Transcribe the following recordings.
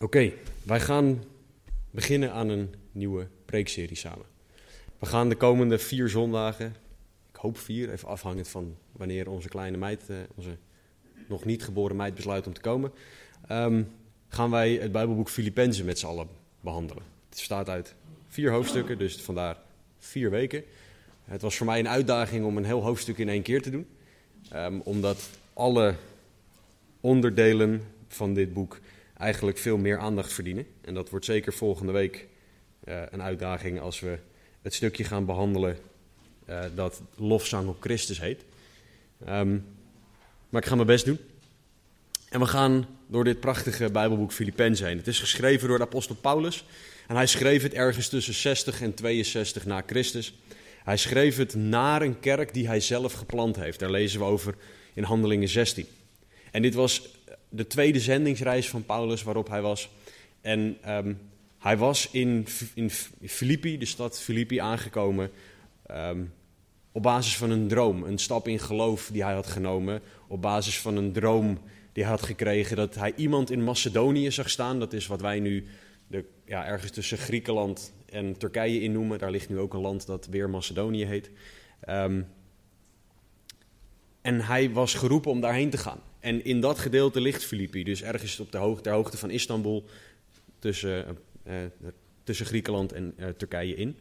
Oké, wij gaan beginnen aan een nieuwe preekserie samen. We gaan de komende vier zondagen, ik hoop vier, even afhangend van wanneer onze kleine meid, eh, onze nog niet geboren meid besluit om te komen, ehm, gaan wij het Bijbelboek Filippenzen met z'n allen behandelen. Het bestaat uit vier hoofdstukken, dus vandaar vier weken. Het was voor mij een uitdaging om een heel hoofdstuk in één keer te doen, ehm, omdat alle onderdelen van dit boek eigenlijk veel meer aandacht verdienen. En dat wordt zeker volgende week uh, een uitdaging als we het stukje gaan behandelen uh, dat lofzang op Christus heet. Um, maar ik ga mijn best doen. En we gaan door dit prachtige Bijbelboek Filippenzen heen. Het is geschreven door de apostel Paulus. En hij schreef het ergens tussen 60 en 62 na Christus. Hij schreef het naar een kerk die hij zelf geplant heeft. Daar lezen we over in Handelingen 16. En dit was de tweede zendingsreis van Paulus waarop hij was. En um, hij was in, in Filippi, de stad Filippi, aangekomen um, op basis van een droom. Een stap in geloof die hij had genomen. Op basis van een droom die hij had gekregen dat hij iemand in Macedonië zag staan. Dat is wat wij nu de, ja, ergens tussen Griekenland en Turkije in noemen. Daar ligt nu ook een land dat weer Macedonië heet. Um, en hij was geroepen om daarheen te gaan. En in dat gedeelte ligt Filippi, dus ergens op de hoogte, hoogte van Istanbul, tussen, uh, uh, tussen Griekenland en uh, Turkije in.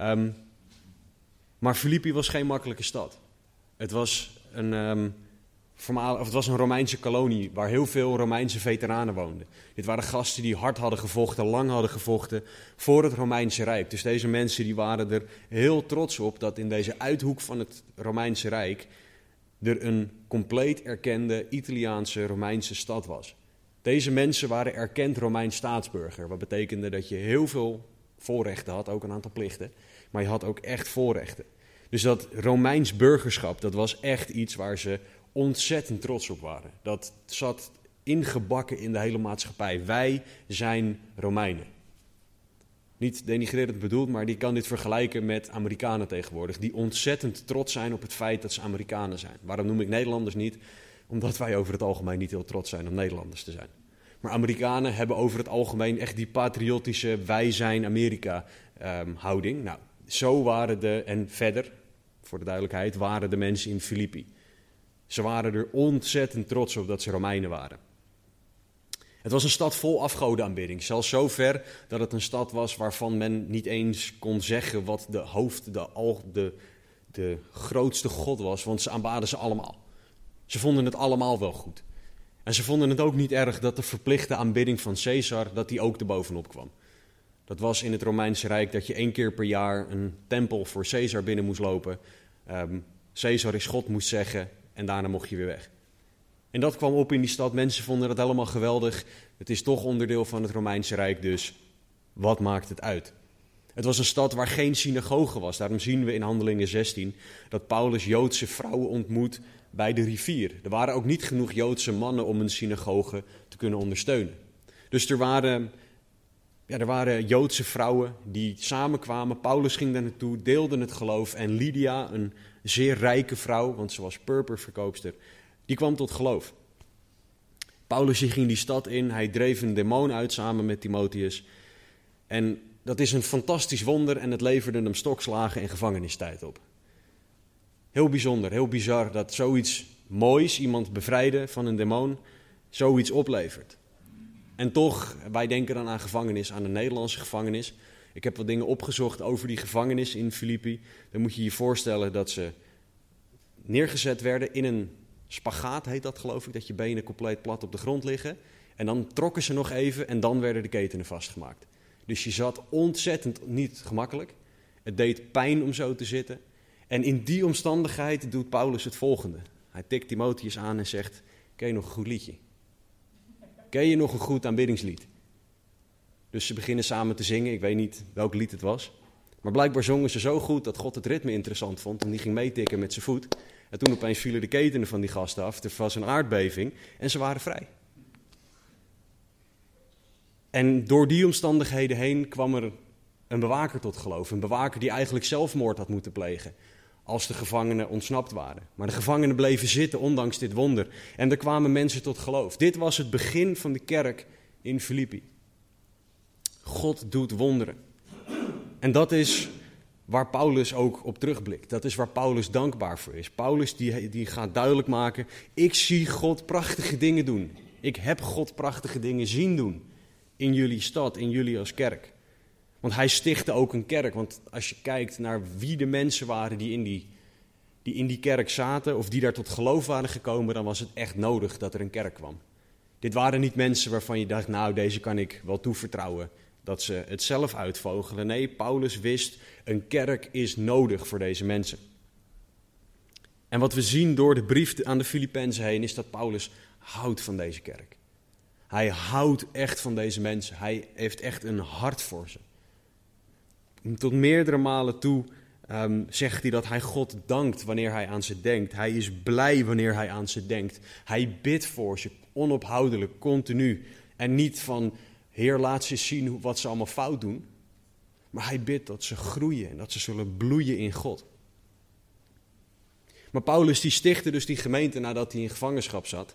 Um, maar Filippi was geen makkelijke stad. Het was een, formaal, of het was een Romeinse kolonie waar heel veel Romeinse veteranen woonden. Dit waren gasten die hard hadden gevochten, lang hadden gevochten voor het Romeinse Rijk. Dus deze mensen die waren er heel trots op dat in deze uithoek van het Romeinse Rijk er een compleet erkende Italiaanse Romeinse stad was. Deze mensen waren erkend Romeins staatsburger, wat betekende dat je heel veel voorrechten had, ook een aantal plichten, maar je had ook echt voorrechten. Dus dat Romeins burgerschap, dat was echt iets waar ze ontzettend trots op waren. Dat zat ingebakken in de hele maatschappij. Wij zijn Romeinen. Niet denigrerend bedoeld, maar die kan dit vergelijken met Amerikanen tegenwoordig. Die ontzettend trots zijn op het feit dat ze Amerikanen zijn. Waarom noem ik Nederlanders niet? Omdat wij over het algemeen niet heel trots zijn om Nederlanders te zijn. Maar Amerikanen hebben over het algemeen echt die patriotische wij zijn Amerika um, houding. Nou, zo waren de, en verder, voor de duidelijkheid, waren de mensen in Filippi. Ze waren er ontzettend trots op dat ze Romeinen waren. Het was een stad vol afgodenaanbidding. Zelfs zo ver dat het een stad was waarvan men niet eens kon zeggen wat de hoofd, de, al, de, de grootste god was, want ze aanbaden ze allemaal. Ze vonden het allemaal wel goed. En ze vonden het ook niet erg dat de verplichte aanbidding van Caesar, dat die ook erbovenop kwam. Dat was in het Romeinse Rijk dat je één keer per jaar een tempel voor Caesar binnen moest lopen. Um, Caesar is God moest zeggen en daarna mocht je weer weg. En dat kwam op in die stad. Mensen vonden dat helemaal geweldig. Het is toch onderdeel van het Romeinse Rijk, dus wat maakt het uit? Het was een stad waar geen synagoge was. Daarom zien we in Handelingen 16 dat Paulus Joodse vrouwen ontmoet bij de rivier. Er waren ook niet genoeg Joodse mannen om een synagoge te kunnen ondersteunen. Dus er waren, ja, er waren Joodse vrouwen die samenkwamen. Paulus ging daar naartoe, deelde het geloof. En Lydia, een zeer rijke vrouw, want ze was purperverkoopster, die kwam tot geloof. Paulus ging die stad in, hij dreef een demon uit samen met Timotheus. En dat is een fantastisch wonder en het leverde hem stokslagen en gevangenistijd op. Heel bijzonder, heel bizar dat zoiets moois, iemand bevrijden van een demon, zoiets oplevert. En toch, wij denken dan aan gevangenis, aan de Nederlandse gevangenis. Ik heb wat dingen opgezocht over die gevangenis in Filippi. Dan moet je je voorstellen dat ze neergezet werden in een spagaat, heet dat geloof ik, dat je benen compleet plat op de grond liggen. En dan trokken ze nog even en dan werden de ketenen vastgemaakt. Dus je zat ontzettend niet gemakkelijk. Het deed pijn om zo te zitten. En in die omstandigheid doet Paulus het volgende. Hij tikt Timotheus aan en zegt, ken je nog een goed liedje? Ken je nog een goed aanbiddingslied? Dus ze beginnen samen te zingen. Ik weet niet welk lied het was. Maar blijkbaar zongen ze zo goed dat God het ritme interessant vond. En die ging meetikken met zijn voet. En toen opeens vielen de ketenen van die gasten af. Er was een aardbeving en ze waren vrij. En door die omstandigheden heen kwam er een bewaker tot geloof. Een bewaker die eigenlijk zelfmoord had moeten plegen. Als de gevangenen ontsnapt waren. Maar de gevangenen bleven zitten, ondanks dit wonder. En er kwamen mensen tot geloof. Dit was het begin van de kerk in Filippi. God doet wonderen. En dat is waar Paulus ook op terugblikt. Dat is waar Paulus dankbaar voor is. Paulus die, die gaat duidelijk maken, ik zie God prachtige dingen doen. Ik heb God prachtige dingen zien doen in jullie stad, in jullie als kerk. Want hij stichtte ook een kerk. Want als je kijkt naar wie de mensen waren die in die, die in die kerk zaten, of die daar tot geloof waren gekomen, dan was het echt nodig dat er een kerk kwam. Dit waren niet mensen waarvan je dacht, nou, deze kan ik wel toevertrouwen dat ze het zelf uitvogelen. Nee, Paulus wist, een kerk is nodig voor deze mensen. En wat we zien door de brief aan de Filippenzen heen, is dat Paulus houdt van deze kerk. Hij houdt echt van deze mensen. Hij heeft echt een hart voor ze. Tot meerdere malen toe um, zegt hij dat hij God dankt wanneer hij aan ze denkt. Hij is blij wanneer hij aan ze denkt. Hij bidt voor ze onophoudelijk, continu. En niet van, Heer, laat ze zien wat ze allemaal fout doen. Maar hij bidt dat ze groeien en dat ze zullen bloeien in God. Maar Paulus die stichtte dus die gemeente nadat hij in gevangenschap zat.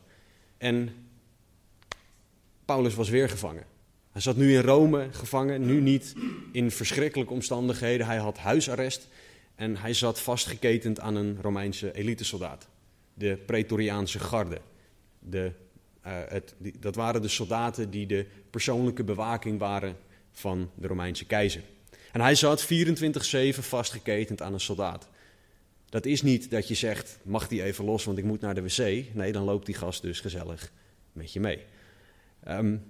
En Paulus was weer gevangen. Hij zat nu in Rome gevangen, nu niet in verschrikkelijke omstandigheden. Hij had huisarrest en hij zat vastgeketend aan een Romeinse elitesoldaat. De Praetoriaanse garde. De, het, die, dat waren de soldaten die de persoonlijke bewaking waren van de Romeinse keizer. En hij zat 24-7 vastgeketend aan een soldaat. Dat is niet dat je zegt, mag die even los, want ik moet naar de wc. Nee, dan loopt die gast dus gezellig met je mee. Um,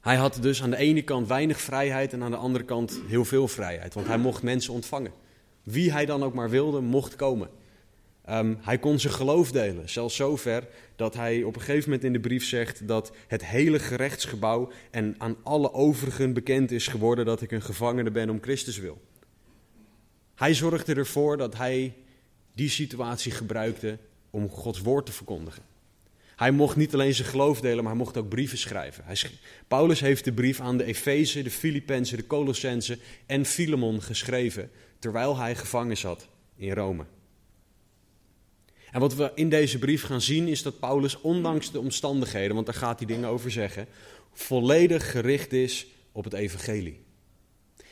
hij had dus aan de ene kant weinig vrijheid en aan de andere kant heel veel vrijheid. Want hij mocht mensen ontvangen. Wie hij dan ook maar wilde, mocht komen. Um, hij kon zijn geloof delen, zelfs zover dat hij op een gegeven moment in de brief zegt dat het hele gerechtsgebouw en aan alle overigen bekend is geworden dat ik een gevangene ben om Christus wil. Hij zorgde ervoor dat hij die situatie gebruikte om Gods woord te verkondigen. Hij mocht niet alleen zijn geloof delen, maar hij mocht ook brieven schrijven. Hij Paulus heeft de brief aan de Efeze, de Filippenzen, de Colossensen en Filemon geschreven, terwijl hij gevangen zat in Rome. En wat we in deze brief gaan zien is dat Paulus, ondanks de omstandigheden, want daar gaat hij dingen over zeggen, volledig gericht is op het evangelie.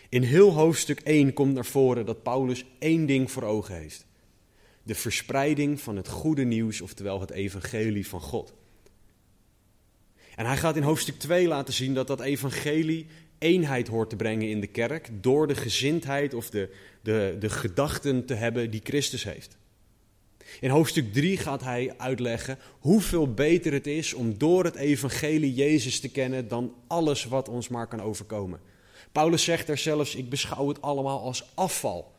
In heel hoofdstuk 1 komt naar voren dat Paulus één ding voor ogen heeft de verspreiding van het goede nieuws, oftewel het evangelie van God. En hij gaat in hoofdstuk 2 laten zien dat dat evangelie eenheid hoort te brengen in de kerk door de gezindheid of de, de, de gedachten te hebben die Christus heeft. In hoofdstuk 3 gaat hij uitleggen hoeveel beter het is om door het evangelie Jezus te kennen dan alles wat ons maar kan overkomen. Paulus zegt er zelfs, ik beschouw het allemaal als afval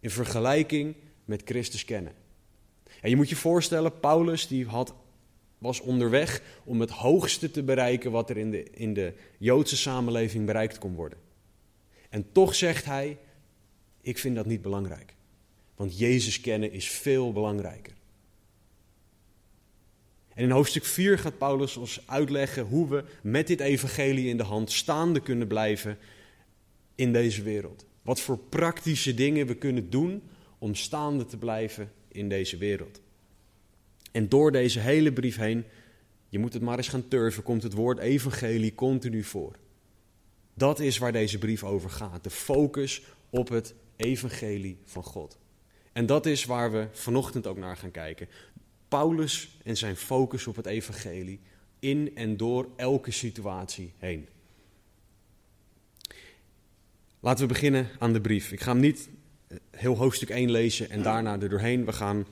in vergelijking met Christus kennen. En je moet je voorstellen, Paulus die had, was onderweg om het hoogste te bereiken wat er in de, in de Joodse samenleving bereikt kon worden. En toch zegt hij, ik vind dat niet belangrijk. Want Jezus kennen is veel belangrijker. En in hoofdstuk 4 gaat Paulus ons uitleggen hoe we met dit evangelie in de hand staande kunnen blijven in deze wereld. Wat voor praktische dingen we kunnen doen om staande te blijven in deze wereld. En door deze hele brief heen, je moet het maar eens gaan turven, komt het woord evangelie continu voor. Dat is waar deze brief over gaat. De focus op het evangelie van God. En dat is waar we vanochtend ook naar gaan kijken. Paulus en zijn focus op het evangelie in en door elke situatie heen. Laten we beginnen aan de brief. Ik ga hem niet heel hoofdstuk 1 lezen en daarna er doorheen. We gaan,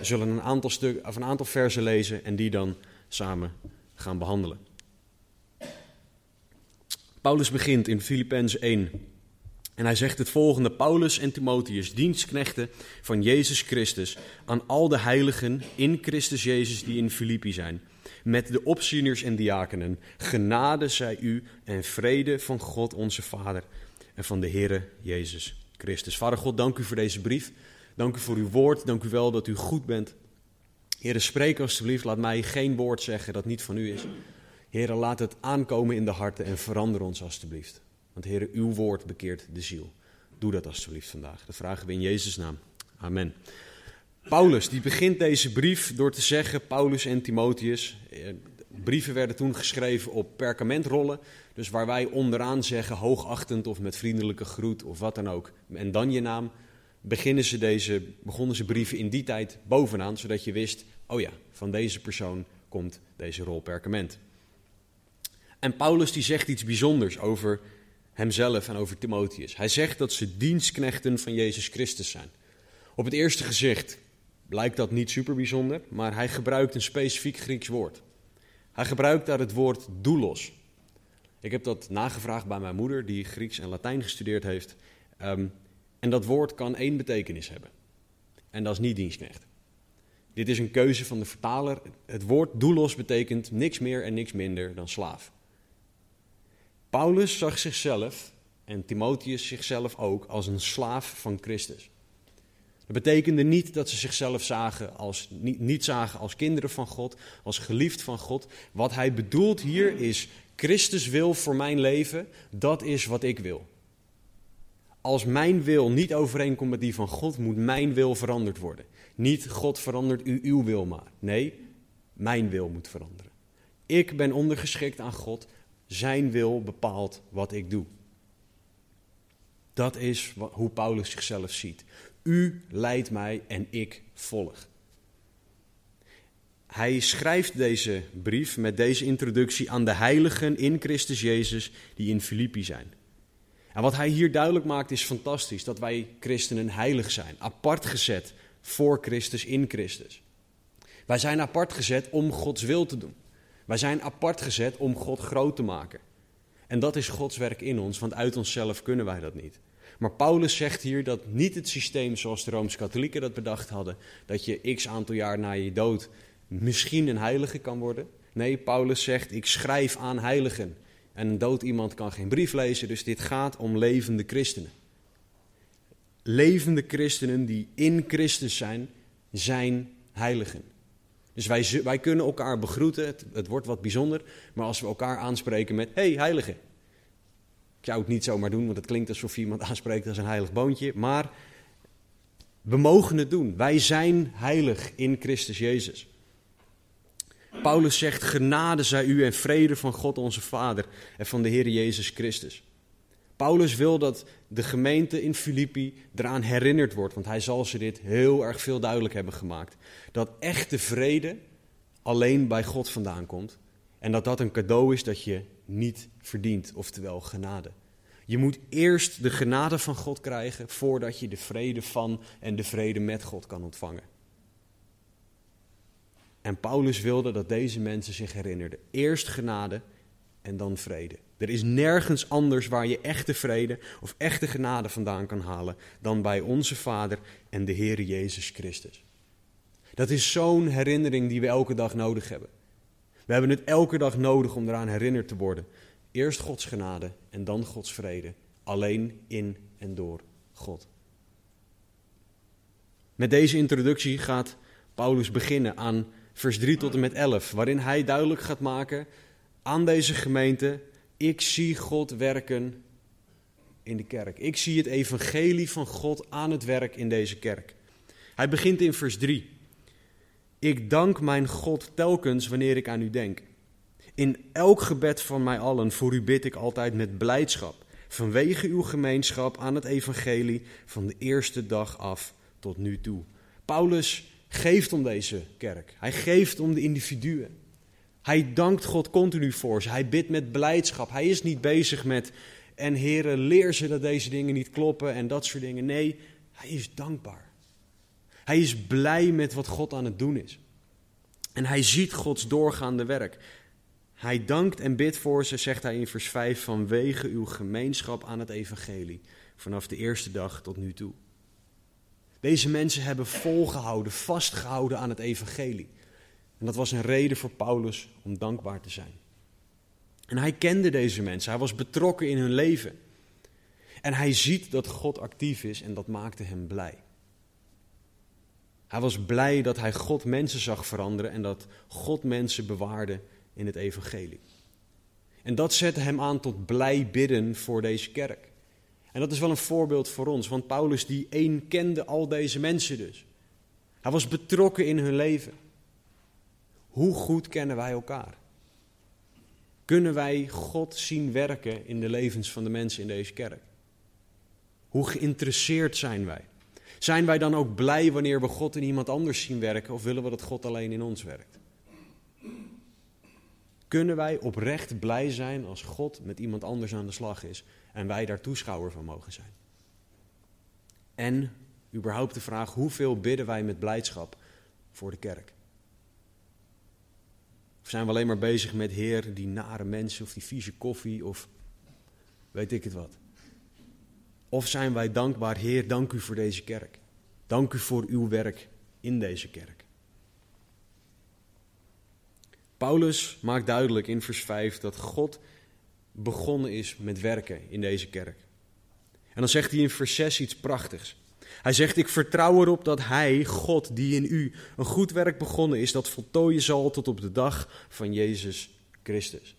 zullen een aantal, stuk, of een aantal versen lezen en die dan samen gaan behandelen. Paulus begint in Filippenzen 1 en hij zegt het volgende: Paulus en Timotheus, dienstknechten van Jezus Christus, aan al de heiligen in Christus Jezus die in Filippi zijn, met de opzieners en diakenen, genade zij u en vrede van God onze Vader en van de Heere Jezus Christus. Vader God, dank u voor deze brief. Dank u voor uw woord. Dank u wel dat u goed bent. Heer, spreek alstublieft. Laat mij geen woord zeggen dat niet van u is. Heer, laat het aankomen in de harten en verander ons alstublieft. Want Heer, uw woord bekeert de ziel. Doe dat alstublieft vandaag. Dat vragen we in Jezus' naam. Amen. Paulus, die begint deze brief door te zeggen, Paulus en Timotheus, eh, brieven werden toen geschreven op perkamentrollen. Dus waar wij onderaan zeggen hoogachtend of met vriendelijke groet of wat dan ook. En dan je naam. Beginnen ze deze, begonnen ze brieven in die tijd bovenaan, zodat je wist, oh ja, van deze persoon komt deze rol perkament. En Paulus die zegt iets bijzonders over hemzelf en over Timotheus. Hij zegt dat ze dienstknechten van Jezus Christus zijn. Op het eerste gezicht blijkt dat niet super bijzonder, maar hij gebruikt een specifiek Grieks woord. Hij gebruikt daar het woord doulos. Ik heb dat nagevraagd bij mijn moeder, die Grieks en Latijn gestudeerd heeft. Ehm, en dat woord kan één betekenis hebben. En dat is niet dienstknecht. Dit is een keuze van de vertaler. Het woord doulos betekent niks meer en niks minder dan slaaf. Paulus zag zichzelf, en Timotheus zichzelf ook, als een slaaf van Christus. Dat betekende niet dat ze zichzelf zagen als, niet, niet zagen als kinderen van God, als geliefd van God. Wat hij bedoelt hier is, Christus wil voor mijn leven, dat is wat ik wil. Als mijn wil niet overeenkomt met die van God, moet mijn wil veranderd worden. Niet God verandert u uw wil maar. Nee, mijn wil moet veranderen. Ik ben ondergeschikt aan God. Zijn wil bepaalt wat ik doe. Dat is hoe Paulus zichzelf ziet. U leidt mij en ik volg. Hij schrijft deze brief met deze introductie aan de heiligen in Christus Jezus die in Filippi zijn. En wat hij hier duidelijk maakt is fantastisch, dat wij christenen heilig zijn, apart gezet voor Christus in Christus. Wij zijn apart gezet om Gods wil te doen. Wij zijn apart gezet om God groot te maken. En dat is Gods werk in ons, want uit onszelf kunnen wij dat niet. Maar Paulus zegt hier dat niet het systeem zoals de Rooms-Katholieken dat bedacht hadden, dat je x aantal jaar na je dood misschien een heilige kan worden. Nee, Paulus zegt: ik schrijf aan heiligen. En een dood iemand kan geen brief lezen, dus dit gaat om levende christenen. Levende christenen die in Christus zijn, zijn heiligen. Dus wij, wij kunnen elkaar begroeten, het, wordt wat bijzonder, maar als we elkaar aanspreken met: hey, heilige. Ik zou het niet zomaar doen, want het klinkt alsof je iemand aanspreekt als een heilig boontje, maar we mogen het doen. Wij zijn heilig in Christus Jezus. Paulus zegt: Genade zij u en vrede van God onze Vader en van de Heer Jezus Christus. Paulus wil dat de gemeente in Filippi eraan herinnerd wordt, want hij zal ze dit heel erg veel duidelijk hebben gemaakt. Dat echte vrede alleen bij God vandaan komt en dat dat een cadeau is dat je niet verdient, oftewel genade. Je moet eerst de genade van God krijgen voordat je de vrede van en de vrede met God kan ontvangen. En Paulus wilde dat deze mensen zich herinnerden. Eerst genade en dan vrede. Er is nergens anders waar je echte vrede of echte genade vandaan kan halen dan bij onze Vader en de Heer Jezus Christus. Dat is zo'n herinnering die we elke dag nodig hebben. We hebben het elke dag nodig om eraan herinnerd te worden. Eerst Gods genade en dan Gods vrede. Alleen in en door God. Met deze introductie gaat Paulus beginnen aan vers 3 tot en met 11, waarin hij duidelijk gaat maken aan deze gemeente: ik zie God werken in de kerk. Ik zie het evangelie van God aan het werk in deze kerk. Hij begint in vers 3. Ik dank mijn God telkens wanneer ik aan u denk. In elk gebed van mij allen voor u bid ik altijd met blijdschap, vanwege uw gemeenschap aan het evangelie van de eerste dag af tot nu toe. Paulus geeft om deze kerk. Hij geeft om de individuen. Hij dankt God continu voor ze. Hij bidt met blijdschap. Hij is niet bezig met, en heren, leer ze dat deze dingen niet kloppen en dat soort dingen. Nee, hij is dankbaar. Hij is blij met wat God aan het doen is. En hij ziet Gods doorgaande werk. Hij dankt en bidt voor ze, zegt hij in vers 5, vanwege uw gemeenschap aan het evangelie. Vanaf de eerste dag tot nu toe. Deze mensen hebben volgehouden, vastgehouden aan het evangelie. En dat was een reden voor Paulus om dankbaar te zijn. En hij kende deze mensen, hij was betrokken in hun leven. En hij ziet dat God actief is en dat maakte hem blij. Hij was blij dat hij God mensen zag veranderen en dat God mensen bewaarde in het evangelie. En dat zette hem aan tot blij bidden voor deze kerk. En dat is wel een voorbeeld voor ons, want Paulus die één kende al deze mensen dus. Hij was betrokken in hun leven. Hoe goed kennen wij elkaar? Kunnen wij God zien werken in de levens van de mensen in deze kerk? Hoe geïnteresseerd zijn wij? Zijn wij dan ook blij wanneer we God in iemand anders zien werken of willen we dat God alleen in ons werkt? Kunnen wij oprecht blij zijn als God met iemand anders aan de slag is en wij daar toeschouwer van mogen zijn? En überhaupt de vraag: hoeveel bidden wij met blijdschap voor de kerk? Of zijn we alleen maar bezig met Heer, die nare mensen of die vieze koffie of weet ik het wat? Of zijn wij dankbaar, Heer, dank u voor deze kerk. Dank u voor uw werk in deze kerk. Paulus maakt duidelijk in vers 5 dat God begonnen is met werken in deze kerk. En dan zegt hij in vers 6 iets prachtigs. Hij zegt: Ik vertrouw erop dat Hij, God, die in u een goed werk begonnen is, dat voltooien zal tot op de dag van Jezus Christus.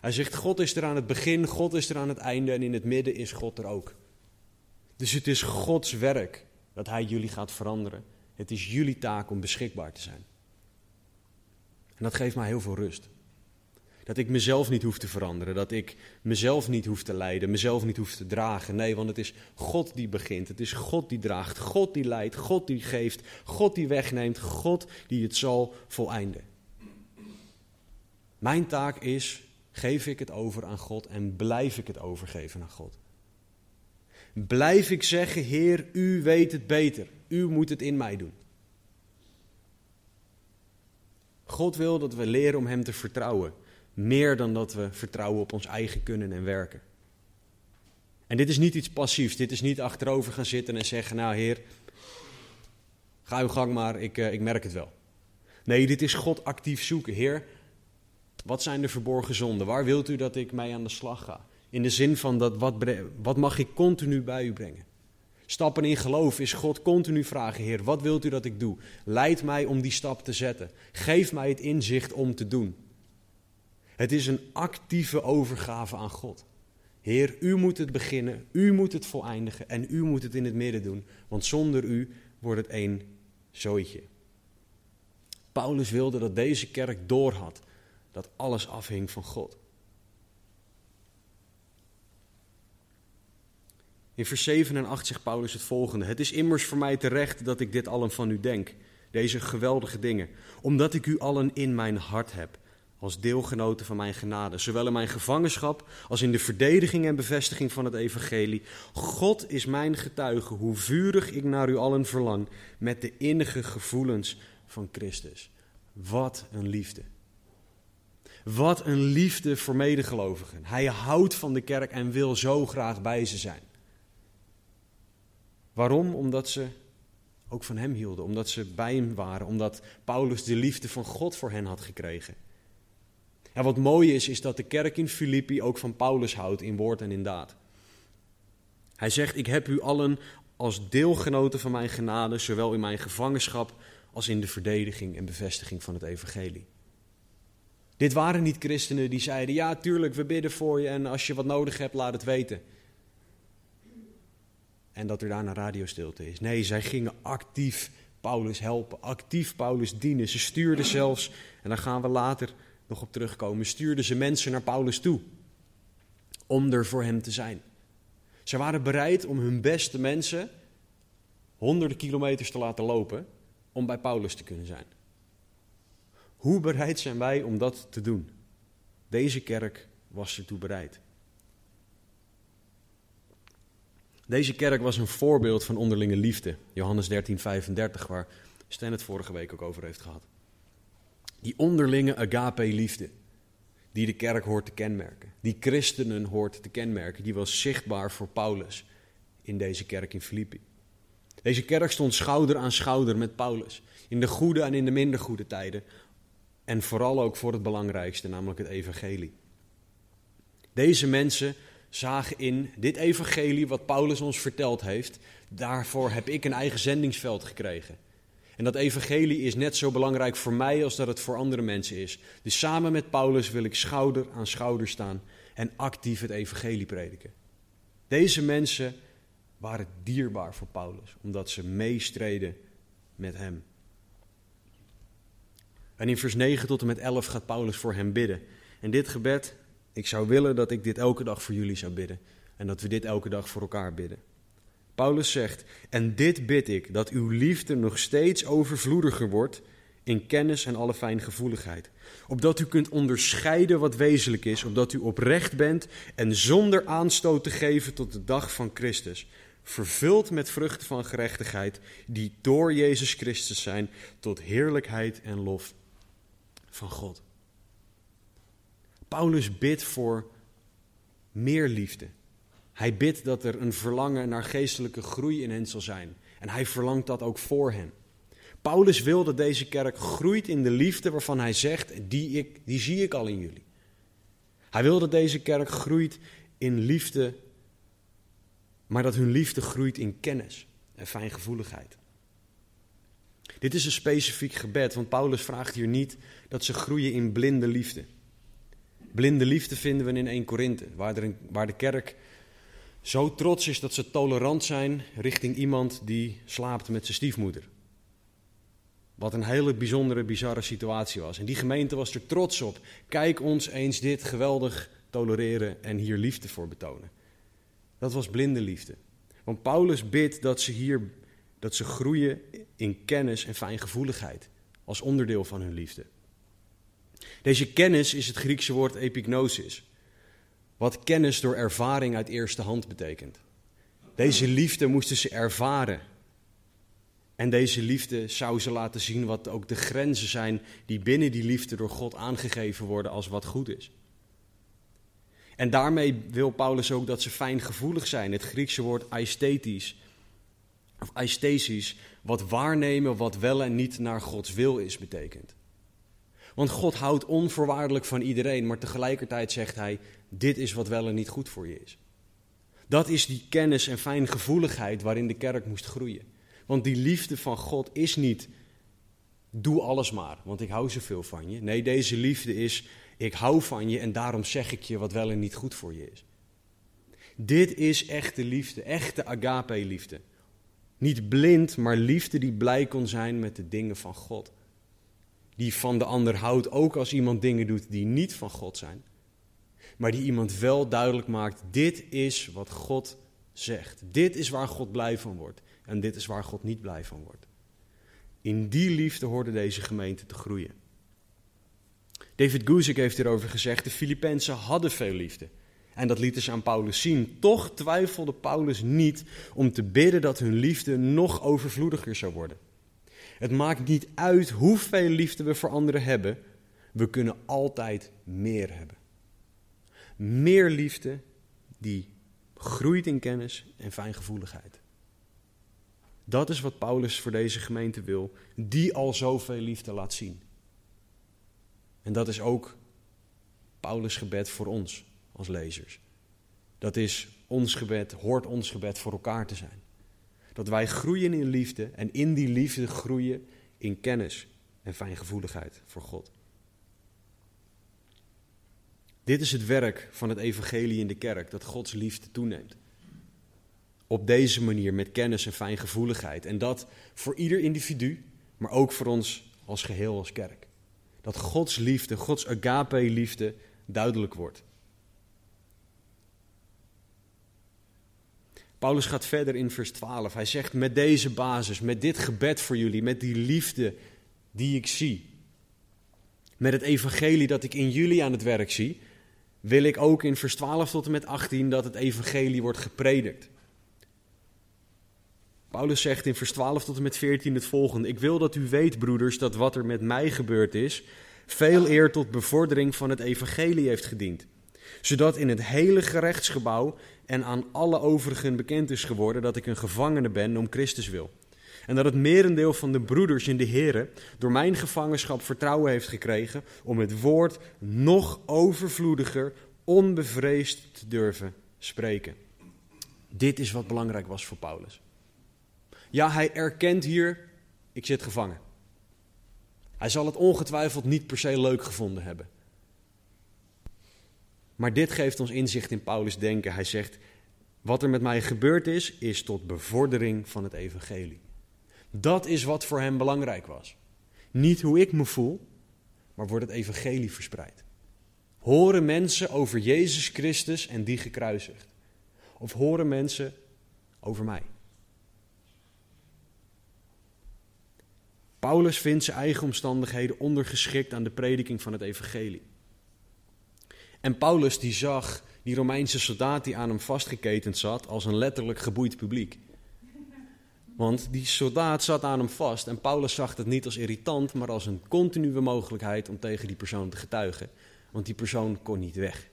Hij zegt: God is er aan het begin, God is er aan het einde en in het midden is God er ook. Dus het is Gods werk dat Hij jullie gaat veranderen. Het is jullie taak om beschikbaar te zijn. En dat geeft mij heel veel rust. Dat ik mezelf niet hoef te veranderen, dat ik mezelf niet hoef te leiden, mezelf niet hoef te dragen. Nee, want het is God die begint, het is God die draagt, God die leidt, God die geeft, God die wegneemt, God die het zal voleinden. Mijn taak is, geef ik het over aan God en blijf ik het overgeven aan God. Blijf ik zeggen, Heer, u weet het beter, u moet het in mij doen. God wil dat we leren om Hem te vertrouwen. Meer dan dat we vertrouwen op ons eigen kunnen en werken. En dit is niet iets passiefs. Dit is niet achterover gaan zitten en zeggen: Nou, Heer, ga uw gang maar, ik, uh, ik merk het wel. Nee, dit is God actief zoeken. Heer, wat zijn de verborgen zonden? Waar wilt u dat ik mee aan de slag ga? In de zin van dat wat, wat mag ik continu bij u brengen? Stappen in geloof is God continu vragen: Heer, wat wilt u dat ik doe? Leid mij om die stap te zetten. Geef mij het inzicht om te doen. Het is een actieve overgave aan God. Heer, u moet het beginnen, u moet het voleindigen en u moet het in het midden doen, want zonder u wordt het één zooitje. Paulus wilde dat deze kerk doorhad dat alles afhing van God. In vers 7 en 8 zegt Paulus het volgende: Het is immers voor mij terecht dat ik dit allen van u denk, deze geweldige dingen, omdat ik u allen in mijn hart heb als deelgenoten van mijn genade, zowel in mijn gevangenschap als in de verdediging en bevestiging van het evangelie. God is mijn getuige hoe vurig ik naar u allen verlang met de innige gevoelens van Christus. Wat een liefde. Wat een liefde voor medegelovigen. Hij houdt van de kerk en wil zo graag bij ze zijn. Waarom? Omdat ze ook van hem hielden, omdat ze bij hem waren, omdat Paulus de liefde van God voor hen had gekregen. En wat mooi is, is dat de kerk in Filippi ook van Paulus houdt in woord en in daad. Hij zegt: Ik heb u allen als deelgenoten van mijn genade, zowel in mijn gevangenschap als in de verdediging en bevestiging van het evangelie. Dit waren niet christenen die zeiden: Ja, tuurlijk, we bidden voor je en als je wat nodig hebt, laat het weten. En dat er daarna radiostilte is. Nee, zij gingen actief Paulus helpen, actief Paulus dienen. Ze stuurden zelfs, en daar gaan we later nog op terugkomen, stuurden ze mensen naar Paulus toe. Om er voor hem te zijn. Ze waren bereid om hun beste mensen honderden kilometers te laten lopen om bij Paulus te kunnen zijn. Hoe bereid zijn wij om dat te doen? Deze kerk was ertoe bereid. Deze kerk was een voorbeeld van onderlinge liefde. Johannes 13, 35, waar Stan het vorige week ook over heeft gehad. Die onderlinge agape-liefde, die de kerk hoort te kenmerken, die christenen hoort te kenmerken, die was zichtbaar voor Paulus in deze kerk in Filippi. Deze kerk stond schouder aan schouder met Paulus, in de goede en in de minder goede tijden, en vooral ook voor het belangrijkste, namelijk het evangelie. Deze mensen zagen in dit evangelie wat Paulus ons verteld heeft, daarvoor heb ik een eigen zendingsveld gekregen. En dat evangelie is net zo belangrijk voor mij als dat het voor andere mensen is. Dus samen met Paulus wil ik schouder aan schouder staan en actief het evangelie prediken. Deze mensen waren dierbaar voor Paulus, omdat ze meestreden met hem. En in vers 9 tot en met 11 gaat Paulus voor hem bidden. En dit gebed Ik zou willen dat ik dit elke dag voor jullie zou bidden en dat we dit elke dag voor elkaar bidden. Paulus zegt: En dit bid ik, dat uw liefde nog steeds overvloediger wordt in kennis en alle fijngevoeligheid. Opdat u kunt onderscheiden wat wezenlijk is, opdat u oprecht bent en zonder aanstoot te geven tot de dag van Christus. Vervuld met vruchten van gerechtigheid, die door Jezus Christus zijn, tot heerlijkheid en lof van God. Paulus bidt voor meer liefde. Hij bidt dat er een verlangen naar geestelijke groei in hen zal zijn. En hij verlangt dat ook voor hen. Paulus wil dat deze kerk groeit in de liefde waarvan hij zegt, die, ik, die zie ik al in jullie. Hij wil dat deze kerk groeit in liefde, maar dat hun liefde groeit in kennis en fijngevoeligheid. Dit is een specifiek gebed, want Paulus vraagt hier niet dat ze groeien in blinde liefde. Blinde liefde vinden we in 1 Korinthe, waar, waar de kerk zo trots is dat ze tolerant zijn richting iemand die slaapt met zijn stiefmoeder. Wat een hele bijzondere, bizarre situatie was. En die gemeente was er trots op. Kijk ons eens dit geweldig tolereren en hier liefde voor betonen. Dat was blinde liefde. Want Paulus bidt dat ze hier dat ze groeien in kennis en fijngevoeligheid als onderdeel van hun liefde. Deze kennis is het Griekse woord epignosis, wat kennis door ervaring uit eerste hand betekent. Deze liefde moesten ze ervaren. En deze liefde zou ze laten zien wat ook de grenzen zijn die binnen die liefde door God aangegeven worden als wat goed is. En daarmee wil Paulus ook dat ze fijngevoelig zijn. Het Griekse woord aesthetisch, of aesthesis, wat waarnemen wat wel en niet naar Gods wil is, betekent. Want God houdt onvoorwaardelijk van iedereen, maar tegelijkertijd zegt hij: Dit is wat wel en niet goed voor je is. Dat is die kennis en fijngevoeligheid waarin de kerk moest groeien. Want die liefde van God is niet: Doe alles maar, want ik hou zoveel van je. Nee, deze liefde is: Ik hou van je en daarom zeg ik je wat wel en niet goed voor je is. Dit is echte liefde, echte agape-liefde. Niet blind, maar liefde die blij kon zijn met de dingen van God die van de ander houdt, ook als iemand dingen doet die niet van God zijn. Maar die iemand wel duidelijk maakt, dit is wat God zegt. Dit is waar God blij van wordt. En dit is waar God niet blij van wordt. In die liefde hoorde deze gemeente te groeien. David Guzik heeft hierover gezegd, de Filippenzen hadden veel liefde. En dat lieten ze aan Paulus zien. Toch twijfelde Paulus niet om te bidden dat hun liefde nog overvloediger zou worden. Het maakt niet uit hoeveel liefde we voor anderen hebben. We kunnen altijd meer hebben. Meer liefde die groeit in kennis en fijngevoeligheid. Dat is wat Paulus voor deze gemeente wil, die al zoveel liefde laat zien. En dat is ook Paulus' gebed voor ons als lezers. Dat is ons gebed, hoort ons gebed voor elkaar te zijn. Dat wij groeien in liefde en in die liefde groeien in kennis en fijngevoeligheid voor God. Dit is het werk van het evangelie in de kerk, dat Gods liefde toeneemt. Op deze manier met kennis en fijngevoeligheid. En dat voor ieder individu, maar ook voor ons als geheel als kerk. Dat Gods liefde, Gods agape-liefde duidelijk wordt. Paulus gaat verder in vers 12. Hij zegt: Met deze basis, met dit gebed voor jullie, met die liefde die ik zie, met het evangelie dat ik in jullie aan het werk zie, wil ik ook in vers 12 tot en met 18 dat het evangelie wordt gepredikt. Paulus zegt in vers 12 tot en met 14 het volgende: Ik wil dat u weet, broeders, dat wat er met mij gebeurd is, veel eer tot bevordering van het evangelie heeft gediend zodat in het hele gerechtsgebouw en aan alle overigen bekend is geworden dat ik een gevangene ben om Christus wil. En dat het merendeel van de broeders in de Here door mijn gevangenschap vertrouwen heeft gekregen om het woord nog overvloediger, onbevreesd te durven spreken. Dit is wat belangrijk was voor Paulus. Ja, hij erkent hier, ik zit gevangen. Hij zal het ongetwijfeld niet per se leuk gevonden hebben. Maar dit geeft ons inzicht in Paulus' denken. Hij zegt: Wat er met mij gebeurd is, is tot bevordering van het evangelie. Dat is wat voor hem belangrijk was. Niet hoe ik me voel, maar wordt het evangelie verspreid. Horen mensen over Jezus Christus en die gekruisigd? Of horen mensen over mij? Paulus vindt zijn eigen omstandigheden ondergeschikt aan de prediking van het evangelie. En Paulus die zag die Romeinse soldaat die aan hem vastgeketend zat als een letterlijk geboeid publiek. Want die soldaat zat aan hem vast en Paulus zag het niet als irritant, maar als een continue mogelijkheid om tegen die persoon te getuigen. Want die persoon kon niet weg.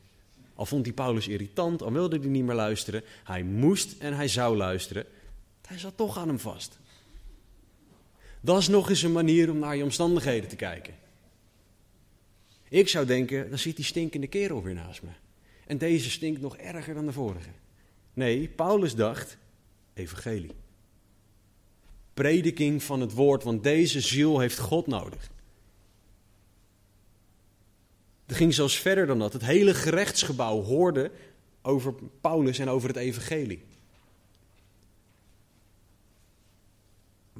Al vond hij Paulus irritant, al wilde hij niet meer luisteren, hij moest en hij zou luisteren. Hij zat toch aan hem vast. Dat is nog eens een manier om naar je omstandigheden te kijken. Ik zou denken, dan zit die stinkende kerel weer naast me. En deze stinkt nog erger dan de vorige. Nee, Paulus dacht, evangelie. Prediking van het woord, want deze ziel heeft God nodig. Het ging zelfs verder dan dat. Het hele gerechtsgebouw hoorde over Paulus en over het evangelie.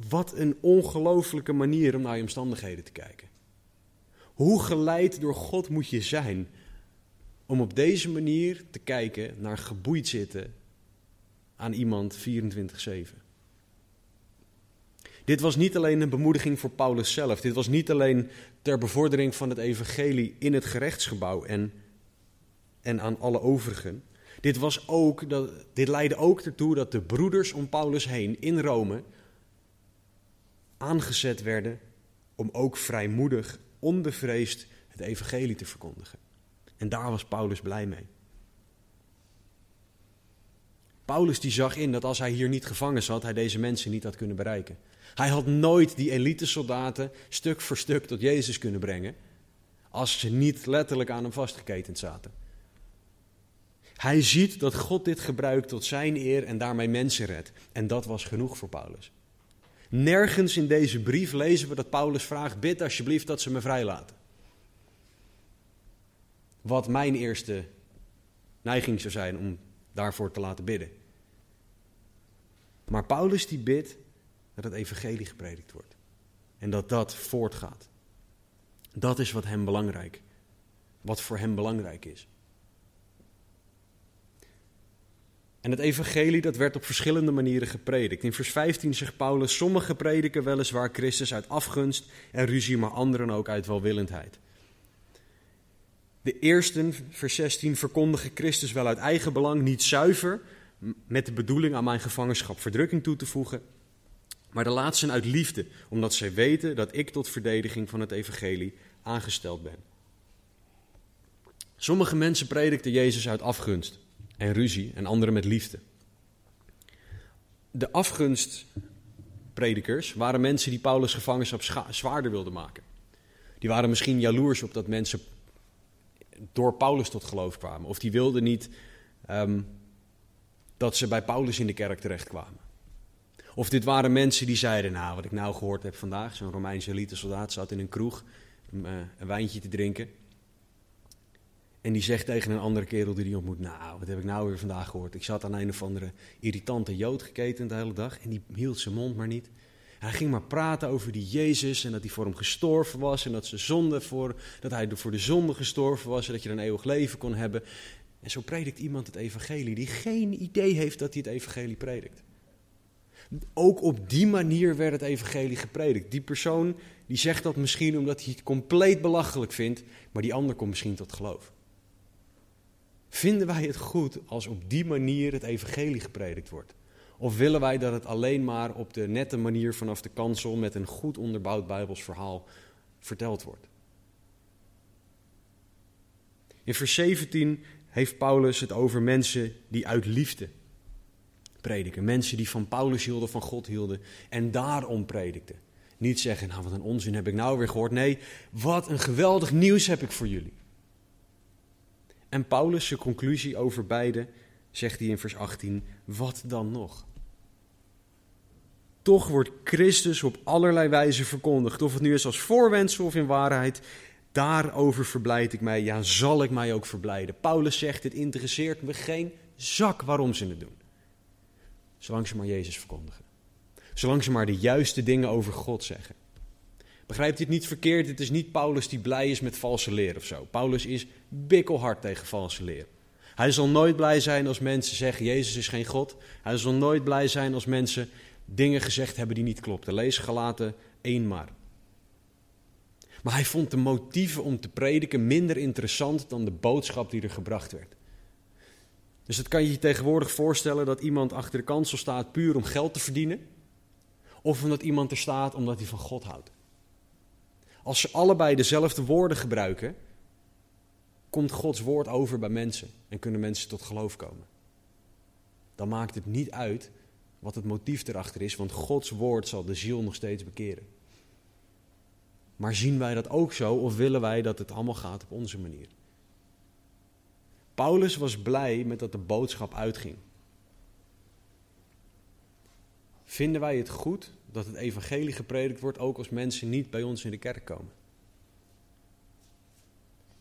Wat een ongelofelijke manier om naar je omstandigheden te kijken. Hoe geleid door God moet je zijn om op deze manier te kijken naar geboeid zitten aan iemand 24-7? Dit was niet alleen een bemoediging voor Paulus zelf. Dit was niet alleen ter bevordering van het evangelie in het gerechtsgebouw en, en aan alle overigen. Dit, was ook, dat, dit leidde ook ertoe dat de broeders om Paulus heen in Rome aangezet werden om ook vrijmoedig, onbevreesd het evangelie te verkondigen. En daar was Paulus blij mee. Paulus die zag in dat als hij hier niet gevangen zat, hij deze mensen niet had kunnen bereiken. Hij had nooit die elite soldaten stuk voor stuk tot Jezus kunnen brengen, als ze niet letterlijk aan hem vastgeketend zaten. Hij ziet dat God dit gebruikt tot zijn eer en daarmee mensen redt. En dat was genoeg voor Paulus. Nergens in deze brief lezen we dat Paulus vraagt: bid alsjeblieft dat ze me vrijlaten. Wat mijn eerste neiging zou zijn om daarvoor te laten bidden. Maar Paulus die bidt dat het evangelie gepredikt wordt. En dat dat voortgaat. Dat is wat hem belangrijk, wat voor hem belangrijk is. En het evangelie dat werd op verschillende manieren gepredikt. In vers 15 zegt Paulus, sommigen prediken weliswaar Christus uit afgunst en ruzie, maar anderen ook uit welwillendheid. De eersten, vers 16, verkondigen Christus wel uit eigen belang, niet zuiver, met de bedoeling aan mijn gevangenschap verdrukking toe te voegen, maar de laatsten uit liefde, omdat zij weten dat ik tot verdediging van het evangelie aangesteld ben. Sommige mensen predikten Jezus uit afgunst en ruzie en anderen met liefde. De afgunstpredikers waren mensen die Paulus' gevangenschap zwaarder wilden maken. Die waren misschien jaloers op dat mensen door Paulus tot geloof kwamen. Of die wilden niet um, dat ze bij Paulus in de kerk terechtkwamen. Of dit waren mensen die zeiden, nou wat ik nou gehoord heb vandaag, zo'n Romeinse elite soldaat zat in een kroeg een, uh, een wijntje te drinken. En die zegt tegen een andere kerel die hij ontmoet: Nou, wat heb ik nou weer vandaag gehoord? Ik zat aan een of andere irritante jood geketend de hele dag. En die hield zijn mond maar niet. hij ging maar praten over die Jezus en dat hij voor hem gestorven was. En dat, ze zonde voor, dat hij voor de zonde gestorven was. En dat je een eeuwig leven kon hebben. En zo predikt iemand het evangelie die geen idee heeft dat hij het evangelie predikt. Ook op die manier werd het evangelie gepredikt. Die persoon die zegt dat misschien omdat hij het compleet belachelijk vindt, maar die ander komt misschien tot geloof. Vinden wij het goed als op die manier het evangelie gepredikt wordt? Of willen wij dat het alleen maar op de nette manier vanaf de kansel met een goed onderbouwd Bijbels verhaal verteld wordt? In vers 17 heeft Paulus het over mensen die uit liefde prediken. Mensen die van Paulus hielden, van God hielden en daarom predikten. Niet zeggen, nou wat een onzin heb ik nou weer gehoord. Nee, wat een geweldig nieuws heb ik voor jullie. En Paulus' conclusie over beide zegt hij in vers 18, wat dan nog? Toch wordt Christus op allerlei wijze verkondigd, of het nu is als voorwendsel of in waarheid. Daarover verblijd ik mij, ja, zal ik mij ook verblijden. Paulus zegt, het interesseert me geen zak waarom ze het doen. Zolang ze maar Jezus verkondigen. Zolang ze maar de juiste dingen over God zeggen. Begrijpt u het niet verkeerd? Het is niet Paulus die blij is met valse leer of zo. Paulus is bikkelhard tegen valse leer. Hij zal nooit blij zijn als mensen zeggen: Jezus is geen God. Hij zal nooit blij zijn als mensen dingen gezegd hebben die niet klopten. Lees gelaten één maar. Maar hij vond de motieven om te prediken minder interessant dan de boodschap die er gebracht werd. Dus het kan je je tegenwoordig voorstellen dat iemand achter de kansel staat puur om geld te verdienen, of omdat iemand er staat omdat hij van God houdt. Als ze allebei dezelfde woorden gebruiken, komt Gods woord over bij mensen en kunnen mensen tot geloof komen. Dan maakt het niet uit wat het motief erachter is, want Gods woord zal de ziel nog steeds bekeren. Maar zien wij dat ook zo of willen wij dat het allemaal gaat op onze manier? Paulus was blij met dat de boodschap uitging. Vinden wij het goed dat het evangelie gepredikt wordt ook als mensen niet bij ons in de kerk komen?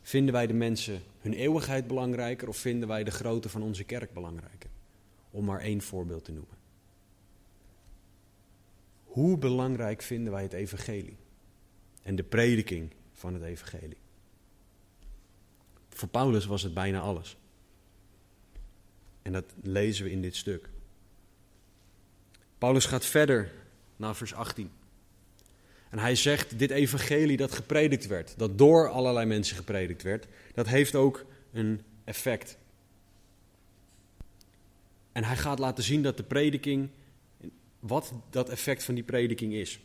Vinden wij de mensen hun eeuwigheid belangrijker of vinden wij de grootte van onze kerk belangrijker? Om maar één voorbeeld te noemen. Hoe belangrijk vinden wij het evangelie en de prediking van het evangelie? Voor Paulus was het bijna alles. En dat lezen we in dit stuk. Paulus gaat verder naar vers 18. En hij zegt, dit evangelie dat gepredikt werd, dat door allerlei mensen gepredikt werd, dat heeft ook een effect. En hij gaat laten zien dat de prediking, wat dat effect van die prediking is.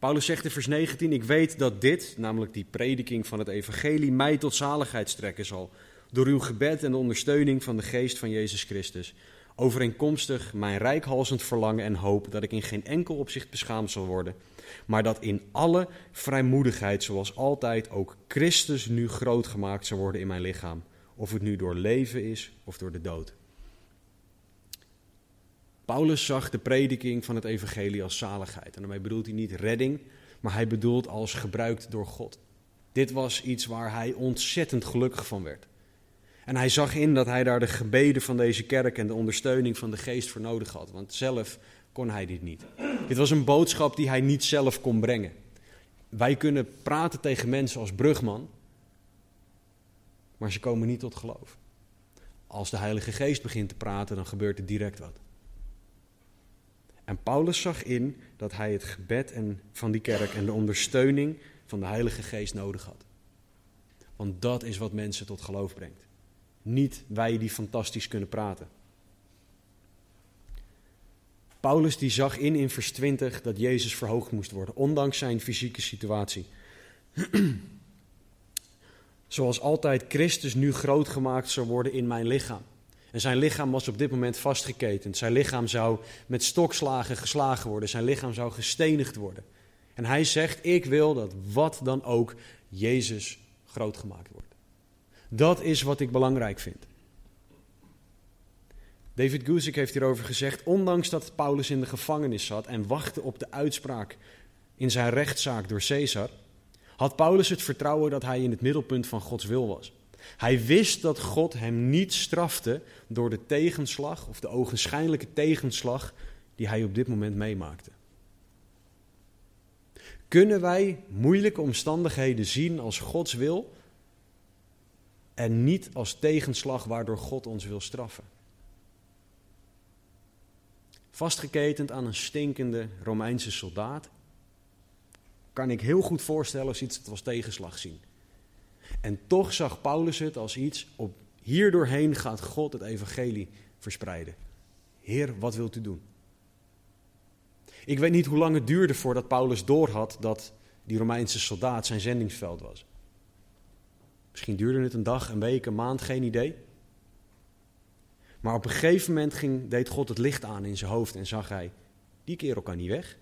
Paulus zegt in vers 19, ik weet dat dit, namelijk die prediking van het evangelie, mij tot zaligheid strekken zal. Door uw gebed en de ondersteuning van de geest van Jezus Christus. Overeenkomstig mijn rijkhalsend verlangen en hoop dat ik in geen enkel opzicht beschaamd zal worden. Maar dat in alle vrijmoedigheid, zoals altijd, ook Christus nu groot gemaakt zal worden in mijn lichaam. Of het nu door leven is of door de dood. Paulus zag de prediking van het evangelie als zaligheid. En daarmee bedoelt hij niet redding, maar hij bedoelt als gebruikt door God. Dit was iets waar hij ontzettend gelukkig van werd. En hij zag in dat hij daar de gebeden van deze kerk en de ondersteuning van de geest voor nodig had. Want zelf kon hij dit niet. Dit was een boodschap die hij niet zelf kon brengen. Wij kunnen praten tegen mensen als brugman, maar ze komen niet tot geloof. Als de Heilige Geest begint te praten, dan gebeurt er direct wat. En Paulus zag in dat hij het gebed en, van die kerk en de ondersteuning van de Heilige Geest nodig had. Want dat is wat mensen tot geloof brengt. Niet wij die fantastisch kunnen praten. Paulus die zag in in vers 20 dat Jezus verhoogd moest worden, ondanks zijn fysieke situatie. Zoals altijd Christus nu groot gemaakt zou worden in mijn lichaam. En zijn lichaam was op dit moment vastgeketend. Zijn lichaam zou met stokslagen geslagen worden. Zijn lichaam zou gestenigd worden. En hij zegt: Ik wil dat wat dan ook Jezus groot gemaakt wordt. Dat is wat ik belangrijk vind. David Guzik heeft hierover gezegd: Ondanks dat Paulus in de gevangenis zat en wachtte op de uitspraak in zijn rechtszaak door Caesar, had Paulus het vertrouwen dat hij in het middelpunt van Gods wil was. Hij wist dat God hem niet strafte door de tegenslag of de ogenschijnlijke tegenslag die hij op dit moment meemaakte. Kunnen wij moeilijke omstandigheden zien als Gods wil en niet als tegenslag waardoor God ons wil straffen? Vastgeketend aan een stinkende Romeinse soldaat kan ik heel goed voorstellen als iets het als tegenslag zien. En toch zag Paulus het als iets, op, hierdoorheen gaat God het evangelie verspreiden. Heer, wat wilt u doen? Ik weet niet hoe lang het duurde voordat Paulus doorhad dat die Romeinse soldaat zijn zendingsveld was. Misschien duurde het een dag, een week, een maand, geen idee. Maar op een gegeven moment ging, deed God het licht aan in zijn hoofd en zag hij: die kerel kan niet weg.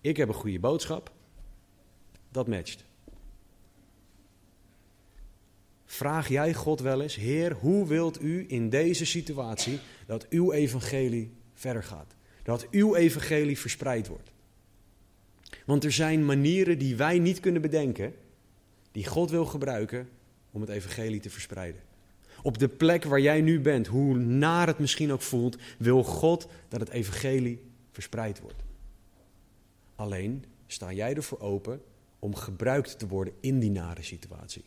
Ik heb een goede boodschap. Dat matcht. Vraag jij God wel eens, Heer, hoe wilt u in deze situatie dat uw evangelie verder gaat? Dat uw evangelie verspreid wordt? Want er zijn manieren die wij niet kunnen bedenken, die God wil gebruiken om het evangelie te verspreiden. Op de plek waar jij nu bent, hoe naar het misschien ook voelt, wil God dat het evangelie verspreid wordt. Alleen sta jij ervoor open om gebruikt te worden in die nare situatie.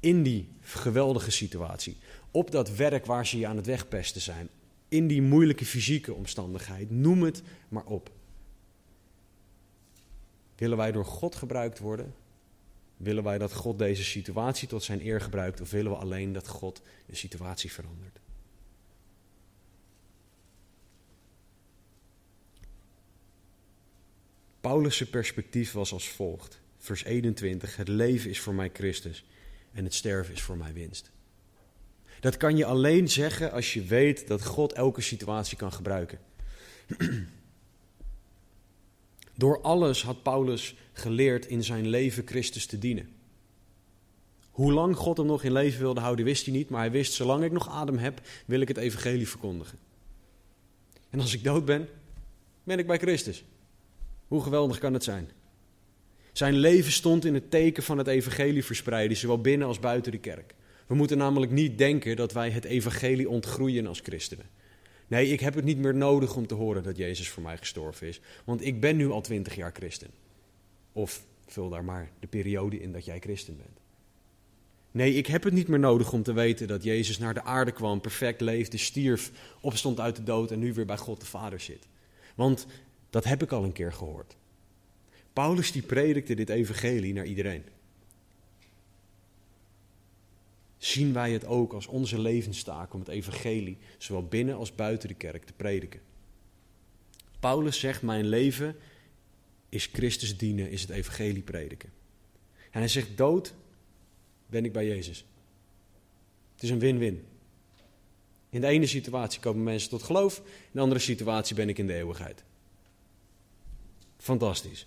In die geweldige situatie. Op dat werk waar ze je aan het wegpesten zijn. In die moeilijke fysieke omstandigheid. Noem het maar op. Willen wij door God gebruikt worden? Willen wij dat God deze situatie tot zijn eer gebruikt? Of willen we alleen dat God de situatie verandert? Paulus' perspectief was als volgt. Vers 21. Het leven is voor mij Christus en het sterven is voor mij winst. Dat kan je alleen zeggen als je weet dat God elke situatie kan gebruiken. Door alles had Paulus geleerd in zijn leven Christus te dienen. Hoe lang God hem nog in leven wilde houden, wist hij niet, maar hij wist, zolang ik nog adem heb, wil ik het evangelie verkondigen. En als ik dood ben, ben ik bij Christus. Hoe geweldig kan het zijn? Zijn leven stond in het teken van het evangelie verspreiden, zowel binnen als buiten de kerk. We moeten namelijk niet denken dat wij het evangelie ontgroeien als christenen. Nee, ik heb het niet meer nodig om te horen dat Jezus voor mij gestorven is, want ik ben nu al twintig jaar christen. Of vul daar maar de periode in dat jij christen bent. Nee, ik heb het niet meer nodig om te weten dat Jezus naar de aarde kwam, perfect leefde, stierf, opstond uit de dood en nu weer bij God de Vader zit. Want dat heb ik al een keer gehoord. Paulus die predikte dit evangelie naar iedereen. Zien wij het ook als onze levenstaak om het evangelie, zowel binnen als buiten de kerk, te prediken. Paulus zegt: Mijn leven is Christus dienen, is het evangelie prediken. En hij zegt: Dood ben ik bij Jezus. Het is een win-win. In de ene situatie komen mensen tot geloof, in de andere situatie ben ik in de eeuwigheid. Fantastisch.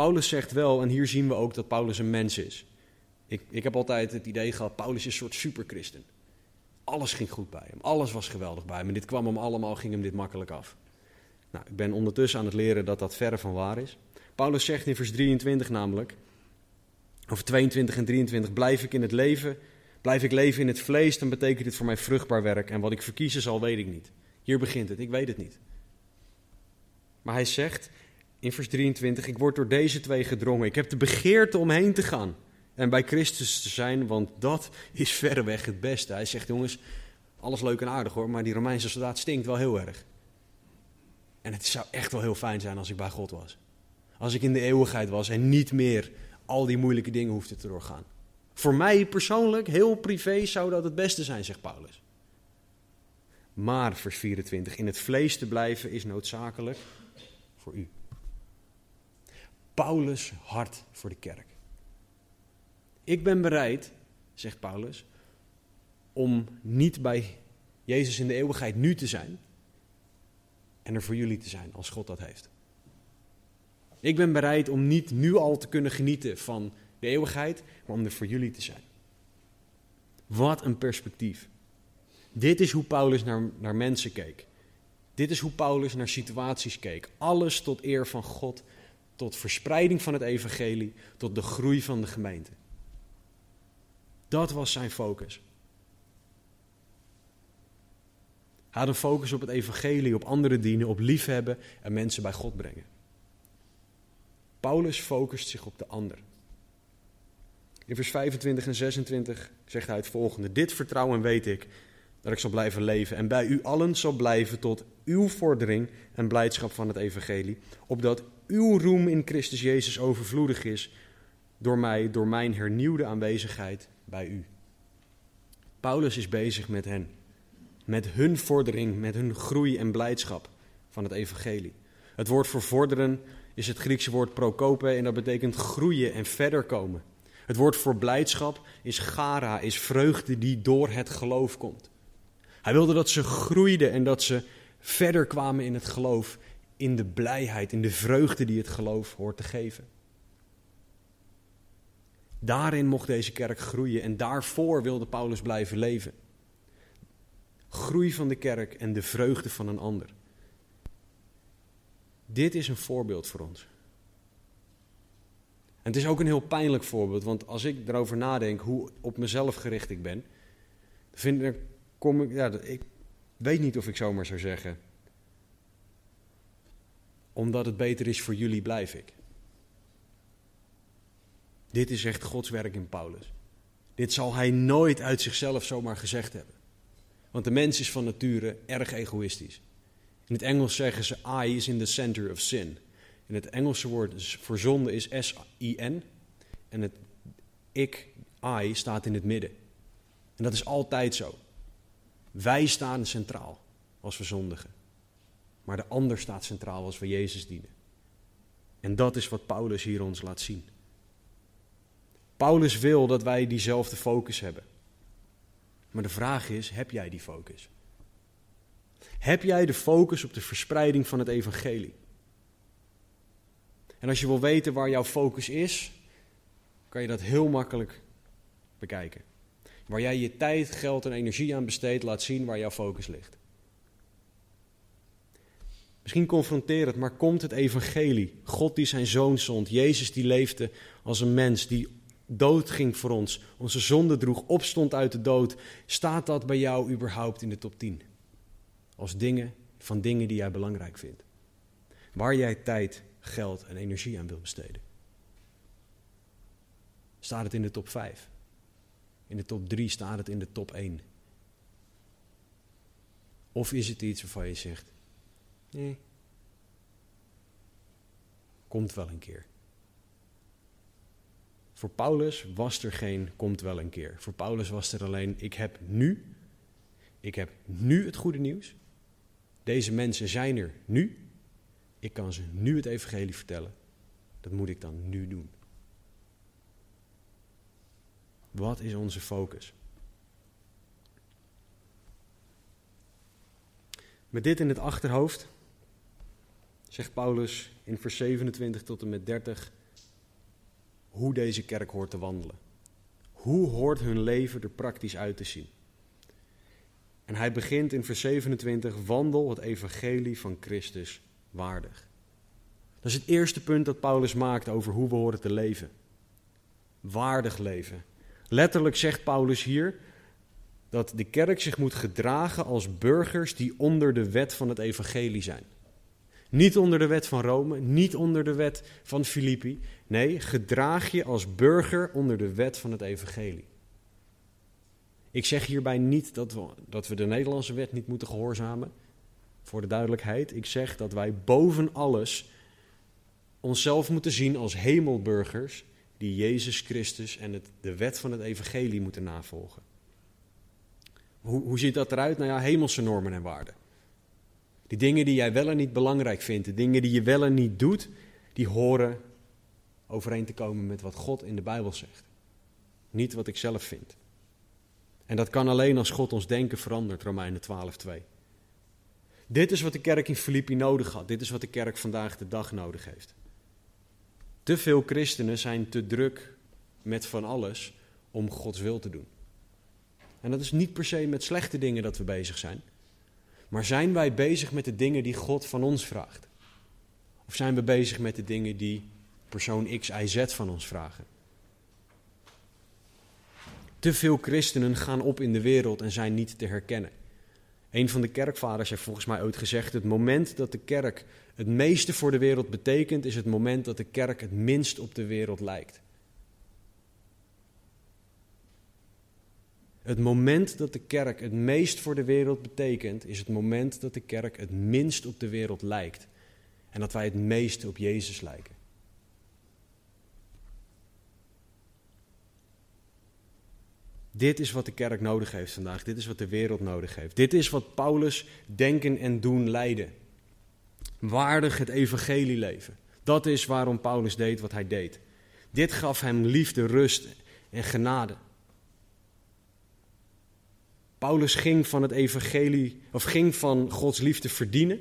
Paulus zegt wel, en hier zien we ook dat Paulus een mens is. Ik, ik heb altijd het idee gehad, Paulus is een soort superchristen. Alles ging goed bij hem, alles was geweldig bij hem. En dit kwam hem allemaal, ging hem dit makkelijk af. Nou, ik ben ondertussen aan het leren dat dat verre van waar is. Paulus zegt in vers 23 namelijk, of 22 en 23, blijf ik in het leven, blijf ik leven in het vlees, dan betekent dit voor mij vruchtbaar werk. En wat ik verkiezen zal, weet ik niet. Hier begint het, ik weet het niet. Maar hij zegt in vers 23: Ik word door deze twee gedrongen. Ik heb de begeerte om heen te gaan en bij Christus te zijn, want dat is verreweg het beste. Hij zegt: Jongens, alles leuk en aardig hoor, maar die Romeinse soldaat stinkt wel heel erg. En het zou echt wel heel fijn zijn als ik bij God was. Als ik in de eeuwigheid was en niet meer al die moeilijke dingen hoefde te doorgaan. Voor mij persoonlijk, heel privé, zou dat het beste zijn, zegt Paulus. Maar, vers 24, in het vlees te blijven is noodzakelijk voor u. Paulus hart voor de kerk. Ik ben bereid, zegt Paulus, om niet bij Jezus in de eeuwigheid nu te zijn en er voor jullie te zijn als God dat heeft. Ik ben bereid om niet nu al te kunnen genieten van de eeuwigheid, maar om er voor jullie te zijn. Wat een perspectief. Dit is hoe Paulus naar, naar mensen keek. Dit is hoe Paulus naar situaties keek. Alles tot eer van God, tot verspreiding van het evangelie, tot de groei van de gemeente. Dat was zijn focus. Hij had een focus op het evangelie, op anderen dienen, op liefhebben en mensen bij God brengen. Paulus focust zich op de ander. In vers 25 en 26 zegt hij het volgende: Dit vertrouwen weet ik, dat ik zal blijven leven en bij u allen zal blijven tot uw vordering en blijdschap van het evangelie, opdat uw roem in Christus Jezus overvloedig is door mij, door mijn hernieuwde aanwezigheid bij u. Paulus is bezig met hen, met hun vordering, met hun groei en blijdschap van het evangelie. Het woord voor vorderen is het Griekse woord prokope en dat betekent groeien en verder komen. Het woord voor blijdschap is gara, is vreugde die door het geloof komt. Hij wilde dat ze groeiden en dat ze verder kwamen in het geloof, in de blijheid, in de vreugde die het geloof hoort te geven. Daarin mocht deze kerk groeien en daarvoor wilde Paulus blijven leven. Groei van de kerk en de vreugde van een ander. Dit is een voorbeeld voor ons. En het is ook een heel pijnlijk voorbeeld, want als ik erover nadenk hoe op mezelf gericht ik ben, vind ik, kom ik, ja, ik weet niet of ik zomaar zou zeggen, omdat het beter is voor jullie, blijf ik. Dit is echt Gods werk in Paulus. Dit zal hij nooit uit zichzelf zomaar gezegd hebben. Want de mens is van nature erg egoïstisch. In het Engels zeggen ze I is in the center of sin. En het Engelse woord voor zonde is S-I-N. En het ik, I, staat in het midden. En dat is altijd zo. Wij staan centraal als we zondigen. Maar de ander staat centraal als we Jezus dienen. En dat is wat Paulus hier ons laat zien. Paulus wil dat wij diezelfde focus hebben. Maar de vraag is: heb jij die focus? Heb jij de focus op de verspreiding van het evangelie? En als je wil weten waar jouw focus is, kan je dat heel makkelijk bekijken. Waar jij je tijd, geld en energie aan besteedt, laat zien waar jouw focus ligt. Misschien confronterend, maar komt het evangelie, God die zijn zoon zond, Jezus die leefde als een mens, die dood ging voor ons, onze zonde droeg, opstond uit de dood, staat dat bij jou überhaupt in de top 10? Als dingen van dingen die jij belangrijk vindt. Waar jij tijd, geld en energie aan wil besteden. Staat het in de top 5? In de top 3 staat het in de top 1? Of is het iets waarvan je zegt: nee, komt wel een keer. Voor Paulus was er geen komt wel een keer. Voor Paulus was er alleen ik heb nu, ik heb nu het goede nieuws. Deze mensen zijn er nu. Ik kan ze nu het evangelie vertellen. Dat moet ik dan nu doen. Wat is onze focus? Met dit in het achterhoofd zegt Paulus in vers 27 tot en met 30 hoe deze kerk hoort te wandelen. Hoe hoort hun leven er praktisch uit te zien? En hij begint in vers 27, wandel het evangelie van Christus waardig. Dat is het eerste punt dat Paulus maakt over hoe we horen te leven. Waardig leven. Letterlijk zegt Paulus hier dat de kerk zich moet gedragen als burgers die onder de wet van het evangelie zijn. Niet onder de wet van Rome, niet onder de wet van Filippi. Nee, gedraag je als burger onder de wet van het evangelie. Ik zeg hierbij niet dat we, dat we de Nederlandse wet niet moeten gehoorzamen. Voor de duidelijkheid, ik zeg dat wij boven alles onszelf moeten zien als hemelburgers die Jezus Christus en het, de wet van het evangelie moeten navolgen. Hoe, hoe ziet dat eruit? Nou ja, hemelse normen en waarden. Die dingen die jij wel en niet belangrijk vindt, de dingen die je wel en niet doet, die horen overeen te komen met wat God in de Bijbel zegt. Niet wat ik zelf vind. En dat kan alleen als God ons denken verandert, Romeinen 12:2. Dit is wat de kerk in Filippi nodig had. Dit is wat de kerk vandaag de dag nodig heeft. Te veel christenen zijn te druk met van alles om Gods wil te doen. En dat is niet per se met slechte dingen dat we bezig zijn. Maar zijn wij bezig met de dingen die God van ons vraagt? Of zijn we bezig met de dingen die persoon X, Y, Z van ons vragen? Te veel christenen gaan op in de wereld en zijn niet te herkennen. Een van de kerkvaders heeft volgens mij ooit gezegd: het moment dat de kerk het meeste voor de wereld betekent, is het moment dat de kerk het minst op de wereld lijkt. Het moment dat de kerk het meest voor de wereld betekent, is het moment dat de kerk het minst op de wereld lijkt. En dat wij het meeste op Jezus lijken. Dit is wat de kerk nodig heeft vandaag. Dit is wat de wereld nodig heeft. Dit is wat Paulus denken en doen leiden. Waardig het evangelie leven. Dat is waarom Paulus deed wat hij deed. Dit gaf hem liefde, rust en genade. Paulus ging van het evangelie, of ging van Gods liefde verdienen.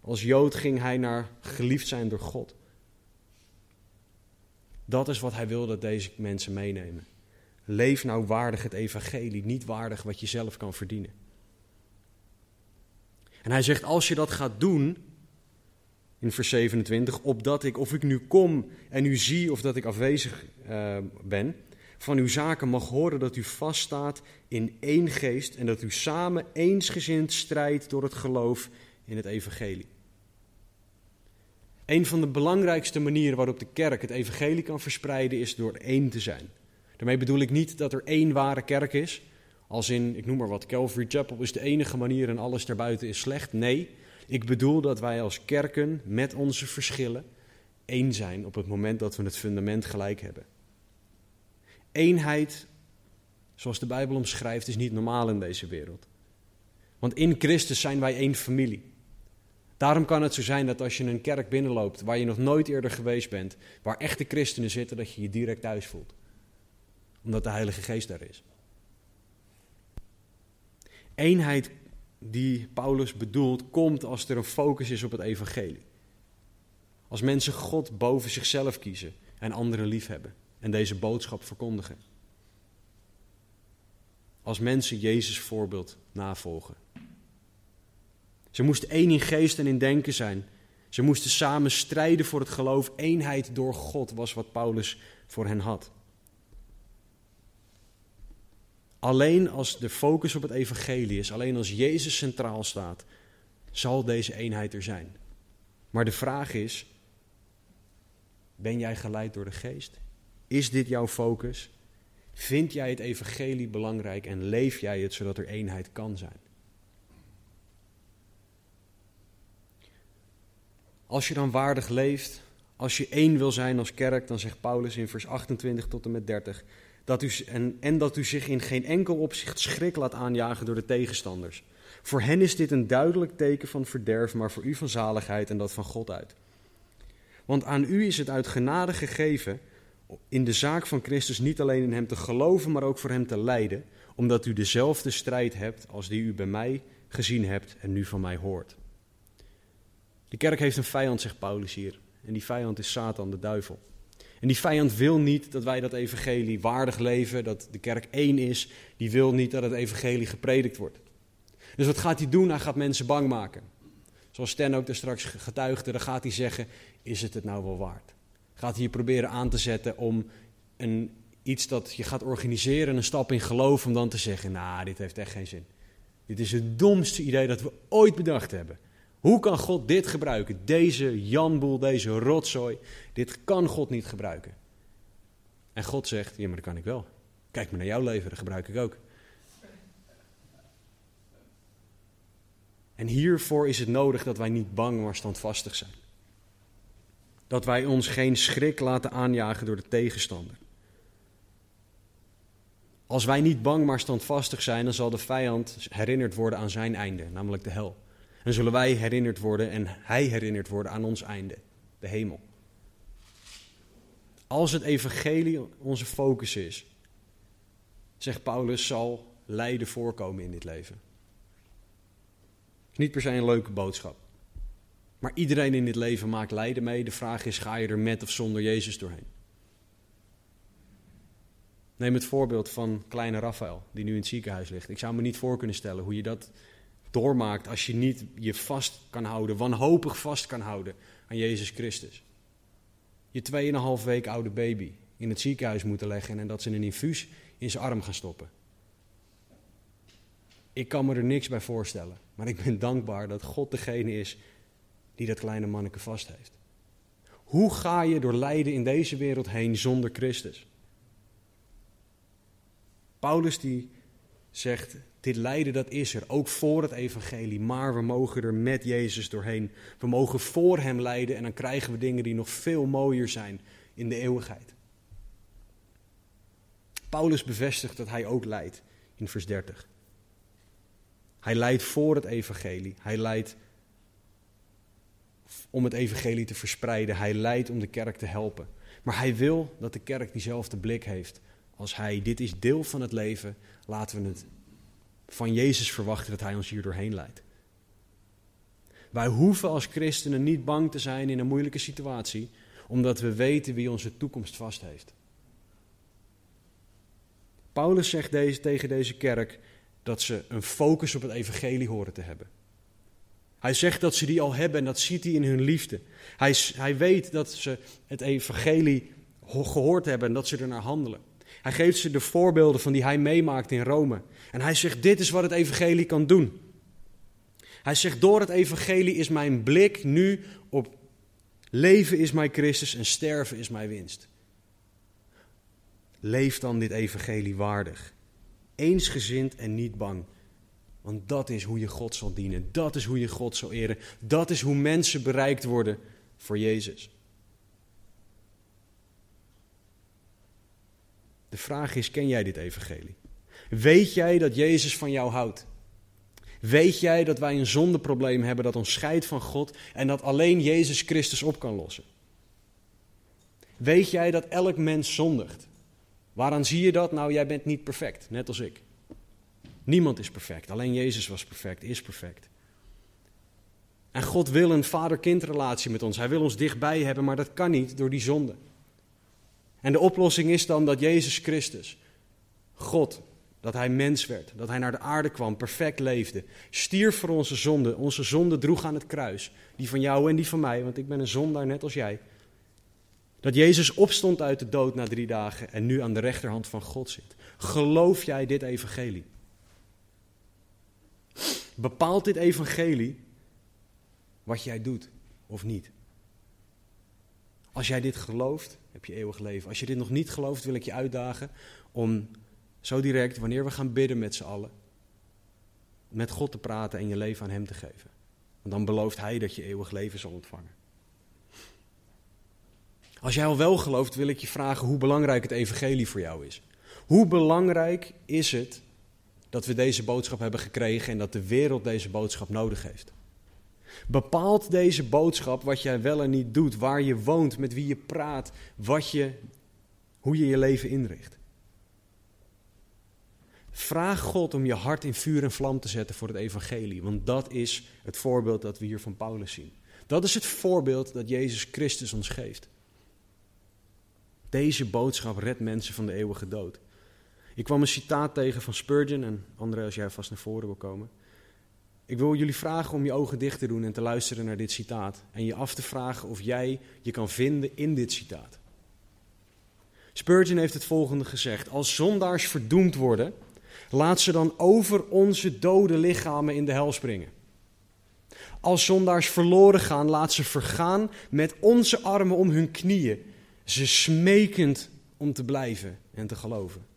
Als Jood ging hij naar geliefd zijn door God. Dat is wat hij wil dat deze mensen meenemen. Leef nou waardig het evangelie, niet waardig wat je zelf kan verdienen. En hij zegt, als je dat gaat doen, in vers 27, opdat ik, of ik nu kom en u zie of dat ik afwezig uh, ben, van uw zaken mag horen dat u vaststaat in één geest en dat u samen eensgezind strijdt door het geloof in het evangelie. Een van de belangrijkste manieren waarop de kerk het evangelie kan verspreiden is door één te zijn. Daarmee bedoel ik niet dat er één ware kerk is, als in, ik noem maar wat, Calvary Chapel is de enige manier en alles daarbuiten is slecht. Nee, ik bedoel dat wij als kerken met onze verschillen één zijn op het moment dat we het fundament gelijk hebben. Eenheid, zoals de Bijbel omschrijft, is niet normaal in deze wereld. Want in Christus zijn wij één familie. Daarom kan het zo zijn dat als je een kerk binnenloopt waar je nog nooit eerder geweest bent, waar echte christenen zitten, dat je je direct thuis voelt. Omdat de Heilige Geest daar is. Eenheid die Paulus bedoelt, komt als er een focus is op het evangelie. Als mensen God boven zichzelf kiezen en anderen liefhebben en deze boodschap verkondigen. Als mensen Jezus voorbeeld navolgen. Ze moesten één in geest en in denken zijn. Ze moesten samen strijden voor het geloof. Eenheid door God was wat Paulus voor hen had. Alleen als de focus op het evangelie is, alleen als Jezus centraal staat, zal deze eenheid er zijn. Maar de vraag is, ben jij geleid door de geest? Is dit jouw focus? Vind jij het evangelie belangrijk en leef jij het zodat er eenheid kan zijn? Als je dan waardig leeft, als je één wil zijn als kerk, dan zegt Paulus in vers 28 tot en met 30, dat u, en, en dat u zich in geen enkel opzicht schrik laat aanjagen door de tegenstanders. Voor hen is dit een duidelijk teken van verderf, maar voor u van zaligheid en dat van God uit. Want aan u is het uit genade gegeven in de zaak van Christus niet alleen in hem te geloven, maar ook voor hem te lijden, omdat u dezelfde strijd hebt als die u bij mij gezien hebt en nu van mij hoort. De kerk heeft een vijand, zegt Paulus hier. En die vijand is Satan, de duivel. En die vijand wil niet dat wij dat evangelie waardig leven, dat de kerk één is. Die wil niet dat het evangelie gepredikt wordt. Dus wat gaat hij doen? Hij gaat mensen bang maken. Zoals Stan ook er straks getuigde, dan gaat hij zeggen, is het het nou wel waard? Gaat je proberen aan te zetten om een, iets dat je gaat organiseren, een stap in geloof, om dan te zeggen, nou, dit heeft echt geen zin. Dit is het domste idee dat we ooit bedacht hebben. Hoe kan God dit gebruiken? Deze janboel, deze rotzooi. Dit kan God niet gebruiken. En God zegt, ja maar dat kan ik wel. Kijk maar naar jouw leven, dat gebruik ik ook. En hiervoor is het nodig dat wij niet bang, maar standvastig zijn. Dat wij ons geen schrik laten aanjagen door de tegenstander. Als wij niet bang, maar standvastig zijn, dan zal de vijand herinnerd worden aan zijn einde, namelijk de hel. En zullen wij herinnerd worden en hij herinnerd worden aan ons einde, de hemel. Als het evangelie onze focus is, zegt Paulus, zal lijden voorkomen in dit leven. niet per se een leuke boodschap. Maar iedereen in dit leven maakt lijden mee. De vraag is, ga je er met of zonder Jezus doorheen? Neem het voorbeeld van kleine Raphaël, die nu in het ziekenhuis ligt. Ik zou me niet voor kunnen stellen hoe je dat doormaakt als je niet je vast kan houden, wanhopig vast kan houden aan Jezus Christus. Je 2,5 week oude baby in het ziekenhuis moeten leggen en dat ze een infuus in zijn arm gaan stoppen. Ik kan me er niks bij voorstellen, maar ik ben dankbaar dat God degene is die dat kleine manneke vast heeft. Hoe ga je door lijden in deze wereld heen zonder Christus? Paulus die zegt, dit lijden dat is er, ook voor het evangelie, maar we mogen er met Jezus doorheen. We mogen voor Hem lijden en dan krijgen we dingen die nog veel mooier zijn in de eeuwigheid. Paulus bevestigt dat hij ook lijdt in vers 30. Hij lijdt voor het evangelie. Hij lijdt om het evangelie te verspreiden. Hij lijdt om de kerk te helpen. Maar hij wil dat de kerk diezelfde blik heeft als hij. Dit is deel van het leven. Laten we het van Jezus verwachten dat Hij ons hier doorheen leidt. Wij hoeven als christenen niet bang te zijn in een moeilijke situatie, omdat we weten wie onze toekomst vast heeft. Paulus zegt deze, tegen deze kerk dat ze een focus op het evangelie horen te hebben. Hij zegt dat ze die al hebben en dat ziet hij in hun liefde. Hij, hij weet dat ze het evangelie gehoord hebben en dat ze er naar handelen. Hij geeft ze de voorbeelden van die hij meemaakt in Rome. En hij zegt, dit is wat het evangelie kan doen. Hij zegt, door het evangelie is mijn blik nu op Leven is mijn Christus en sterven is mijn winst. Leef dan dit evangelie waardig. Eensgezind en niet bang. Want dat is hoe je God zal dienen. Dat is hoe je God zal eren. Dat is hoe mensen bereikt worden voor Jezus. De vraag is: ken jij dit evangelie? Weet jij dat Jezus van jou houdt? Weet jij dat wij een zondeprobleem hebben dat ons scheidt van God en dat alleen Jezus Christus op kan lossen? Weet jij dat elk mens zondigt? Waaraan zie je dat? Nou, jij bent niet perfect, net als ik. Niemand is perfect, alleen Jezus was perfect, is perfect. En God wil een vader-kind relatie met ons. Hij wil ons dichtbij hebben, maar dat kan niet door die zonde. En de oplossing is dan dat Jezus Christus, God, dat hij mens werd, dat hij naar de aarde kwam, perfect leefde, stierf voor onze zonde, onze zonde droeg aan het kruis, die van jou en die van mij, want ik ben een zondaar net als jij. Dat Jezus opstond uit de dood na drie dagen en nu aan de rechterhand van God zit. Geloof jij dit evangelie? Bepaalt dit evangelie wat jij doet of niet? Als jij dit gelooft, heb je eeuwig leven. Als je dit nog niet gelooft, wil ik je uitdagen om zo direct, wanneer we gaan bidden met z'n allen, met God te praten en je leven aan Hem te geven. Want dan belooft Hij dat je eeuwig leven zal ontvangen. Als jij al wel gelooft, wil ik je vragen hoe belangrijk het evangelie voor jou is. Hoe belangrijk is het dat we deze boodschap hebben gekregen en dat de wereld deze boodschap nodig heeft? Bepaalt deze boodschap wat jij wel en niet doet, waar je woont, met wie je praat, wat je, hoe je je leven inricht? Vraag God om je hart in vuur en vlam te zetten voor het evangelie, want dat is het voorbeeld dat we hier van Paulus zien. Dat is het voorbeeld dat Jezus Christus ons geeft. Deze boodschap redt mensen van de eeuwige dood. Ik kwam een citaat tegen van Spurgeon en André, als jij vast naar voren wil komen. Ik wil jullie vragen om je ogen dicht te doen en te luisteren naar dit citaat. En je af te vragen of jij je kan vinden in dit citaat. Spurgeon heeft het volgende gezegd: Als zondaars verdoemd worden, laat ze dan over onze dode lichamen in de hel springen. Als zondaars verloren gaan, laat ze vergaan met onze armen om hun knieën, ze smekend om te blijven en te geloven.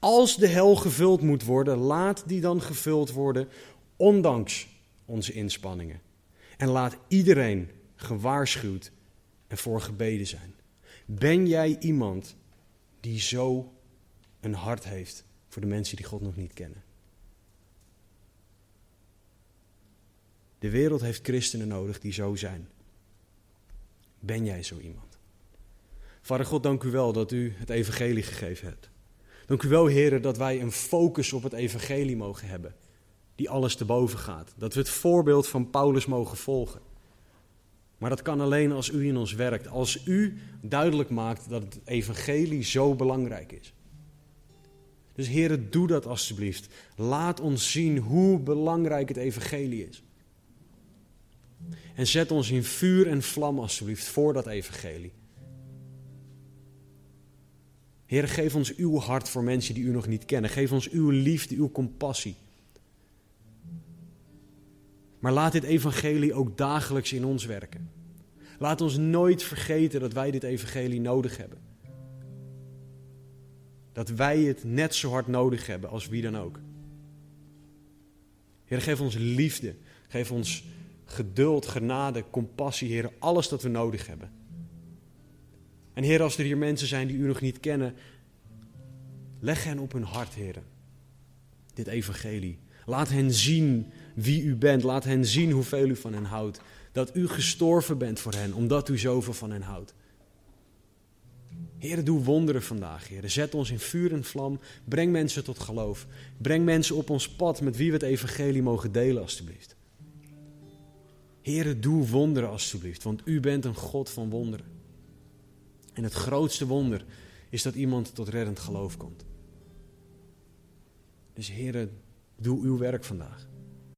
Als de hel gevuld moet worden, laat die dan gevuld worden ondanks onze inspanningen. En laat iedereen gewaarschuwd en voor gebeden zijn. Ben jij iemand die zo een hart heeft voor de mensen die God nog niet kennen? De wereld heeft christenen nodig die zo zijn. Ben jij zo iemand? Vader God, dank u wel dat u het evangelie gegeven hebt. Dank u wel, heren, dat wij een focus op het evangelie mogen hebben die alles te boven gaat. Dat we het voorbeeld van Paulus mogen volgen. Maar dat kan alleen als u in ons werkt. Als u duidelijk maakt dat het evangelie zo belangrijk is. Dus heren, doe dat alstublieft. Laat ons zien hoe belangrijk het evangelie is. En zet ons in vuur en vlam alstublieft voor dat evangelie. Heer, geef ons uw hart voor mensen die u nog niet kennen. Geef ons uw liefde, uw compassie. Maar laat dit evangelie ook dagelijks in ons werken. Laat ons nooit vergeten dat wij dit evangelie nodig hebben. Dat wij het net zo hard nodig hebben als wie dan ook. Heer, geef ons liefde. Geef ons geduld, genade, compassie, Heer. Alles dat we nodig hebben. En Heer, als er hier mensen zijn die u nog niet kennen, leg hen op hun hart, Heer. Dit evangelie. Laat hen zien wie u bent. Laat hen zien hoeveel u van hen houdt. Dat u gestorven bent voor hen, omdat u zoveel van hen houdt. Heer, doe wonderen vandaag, Heer. Zet ons in vuur en vlam. Breng mensen tot geloof. Breng mensen op ons pad met wie we het evangelie mogen delen, alstublieft. Heer, doe wonderen, alstublieft, want u bent een God van wonderen. En het grootste wonder is dat iemand tot reddend geloof komt. Dus Heer, doe uw werk vandaag.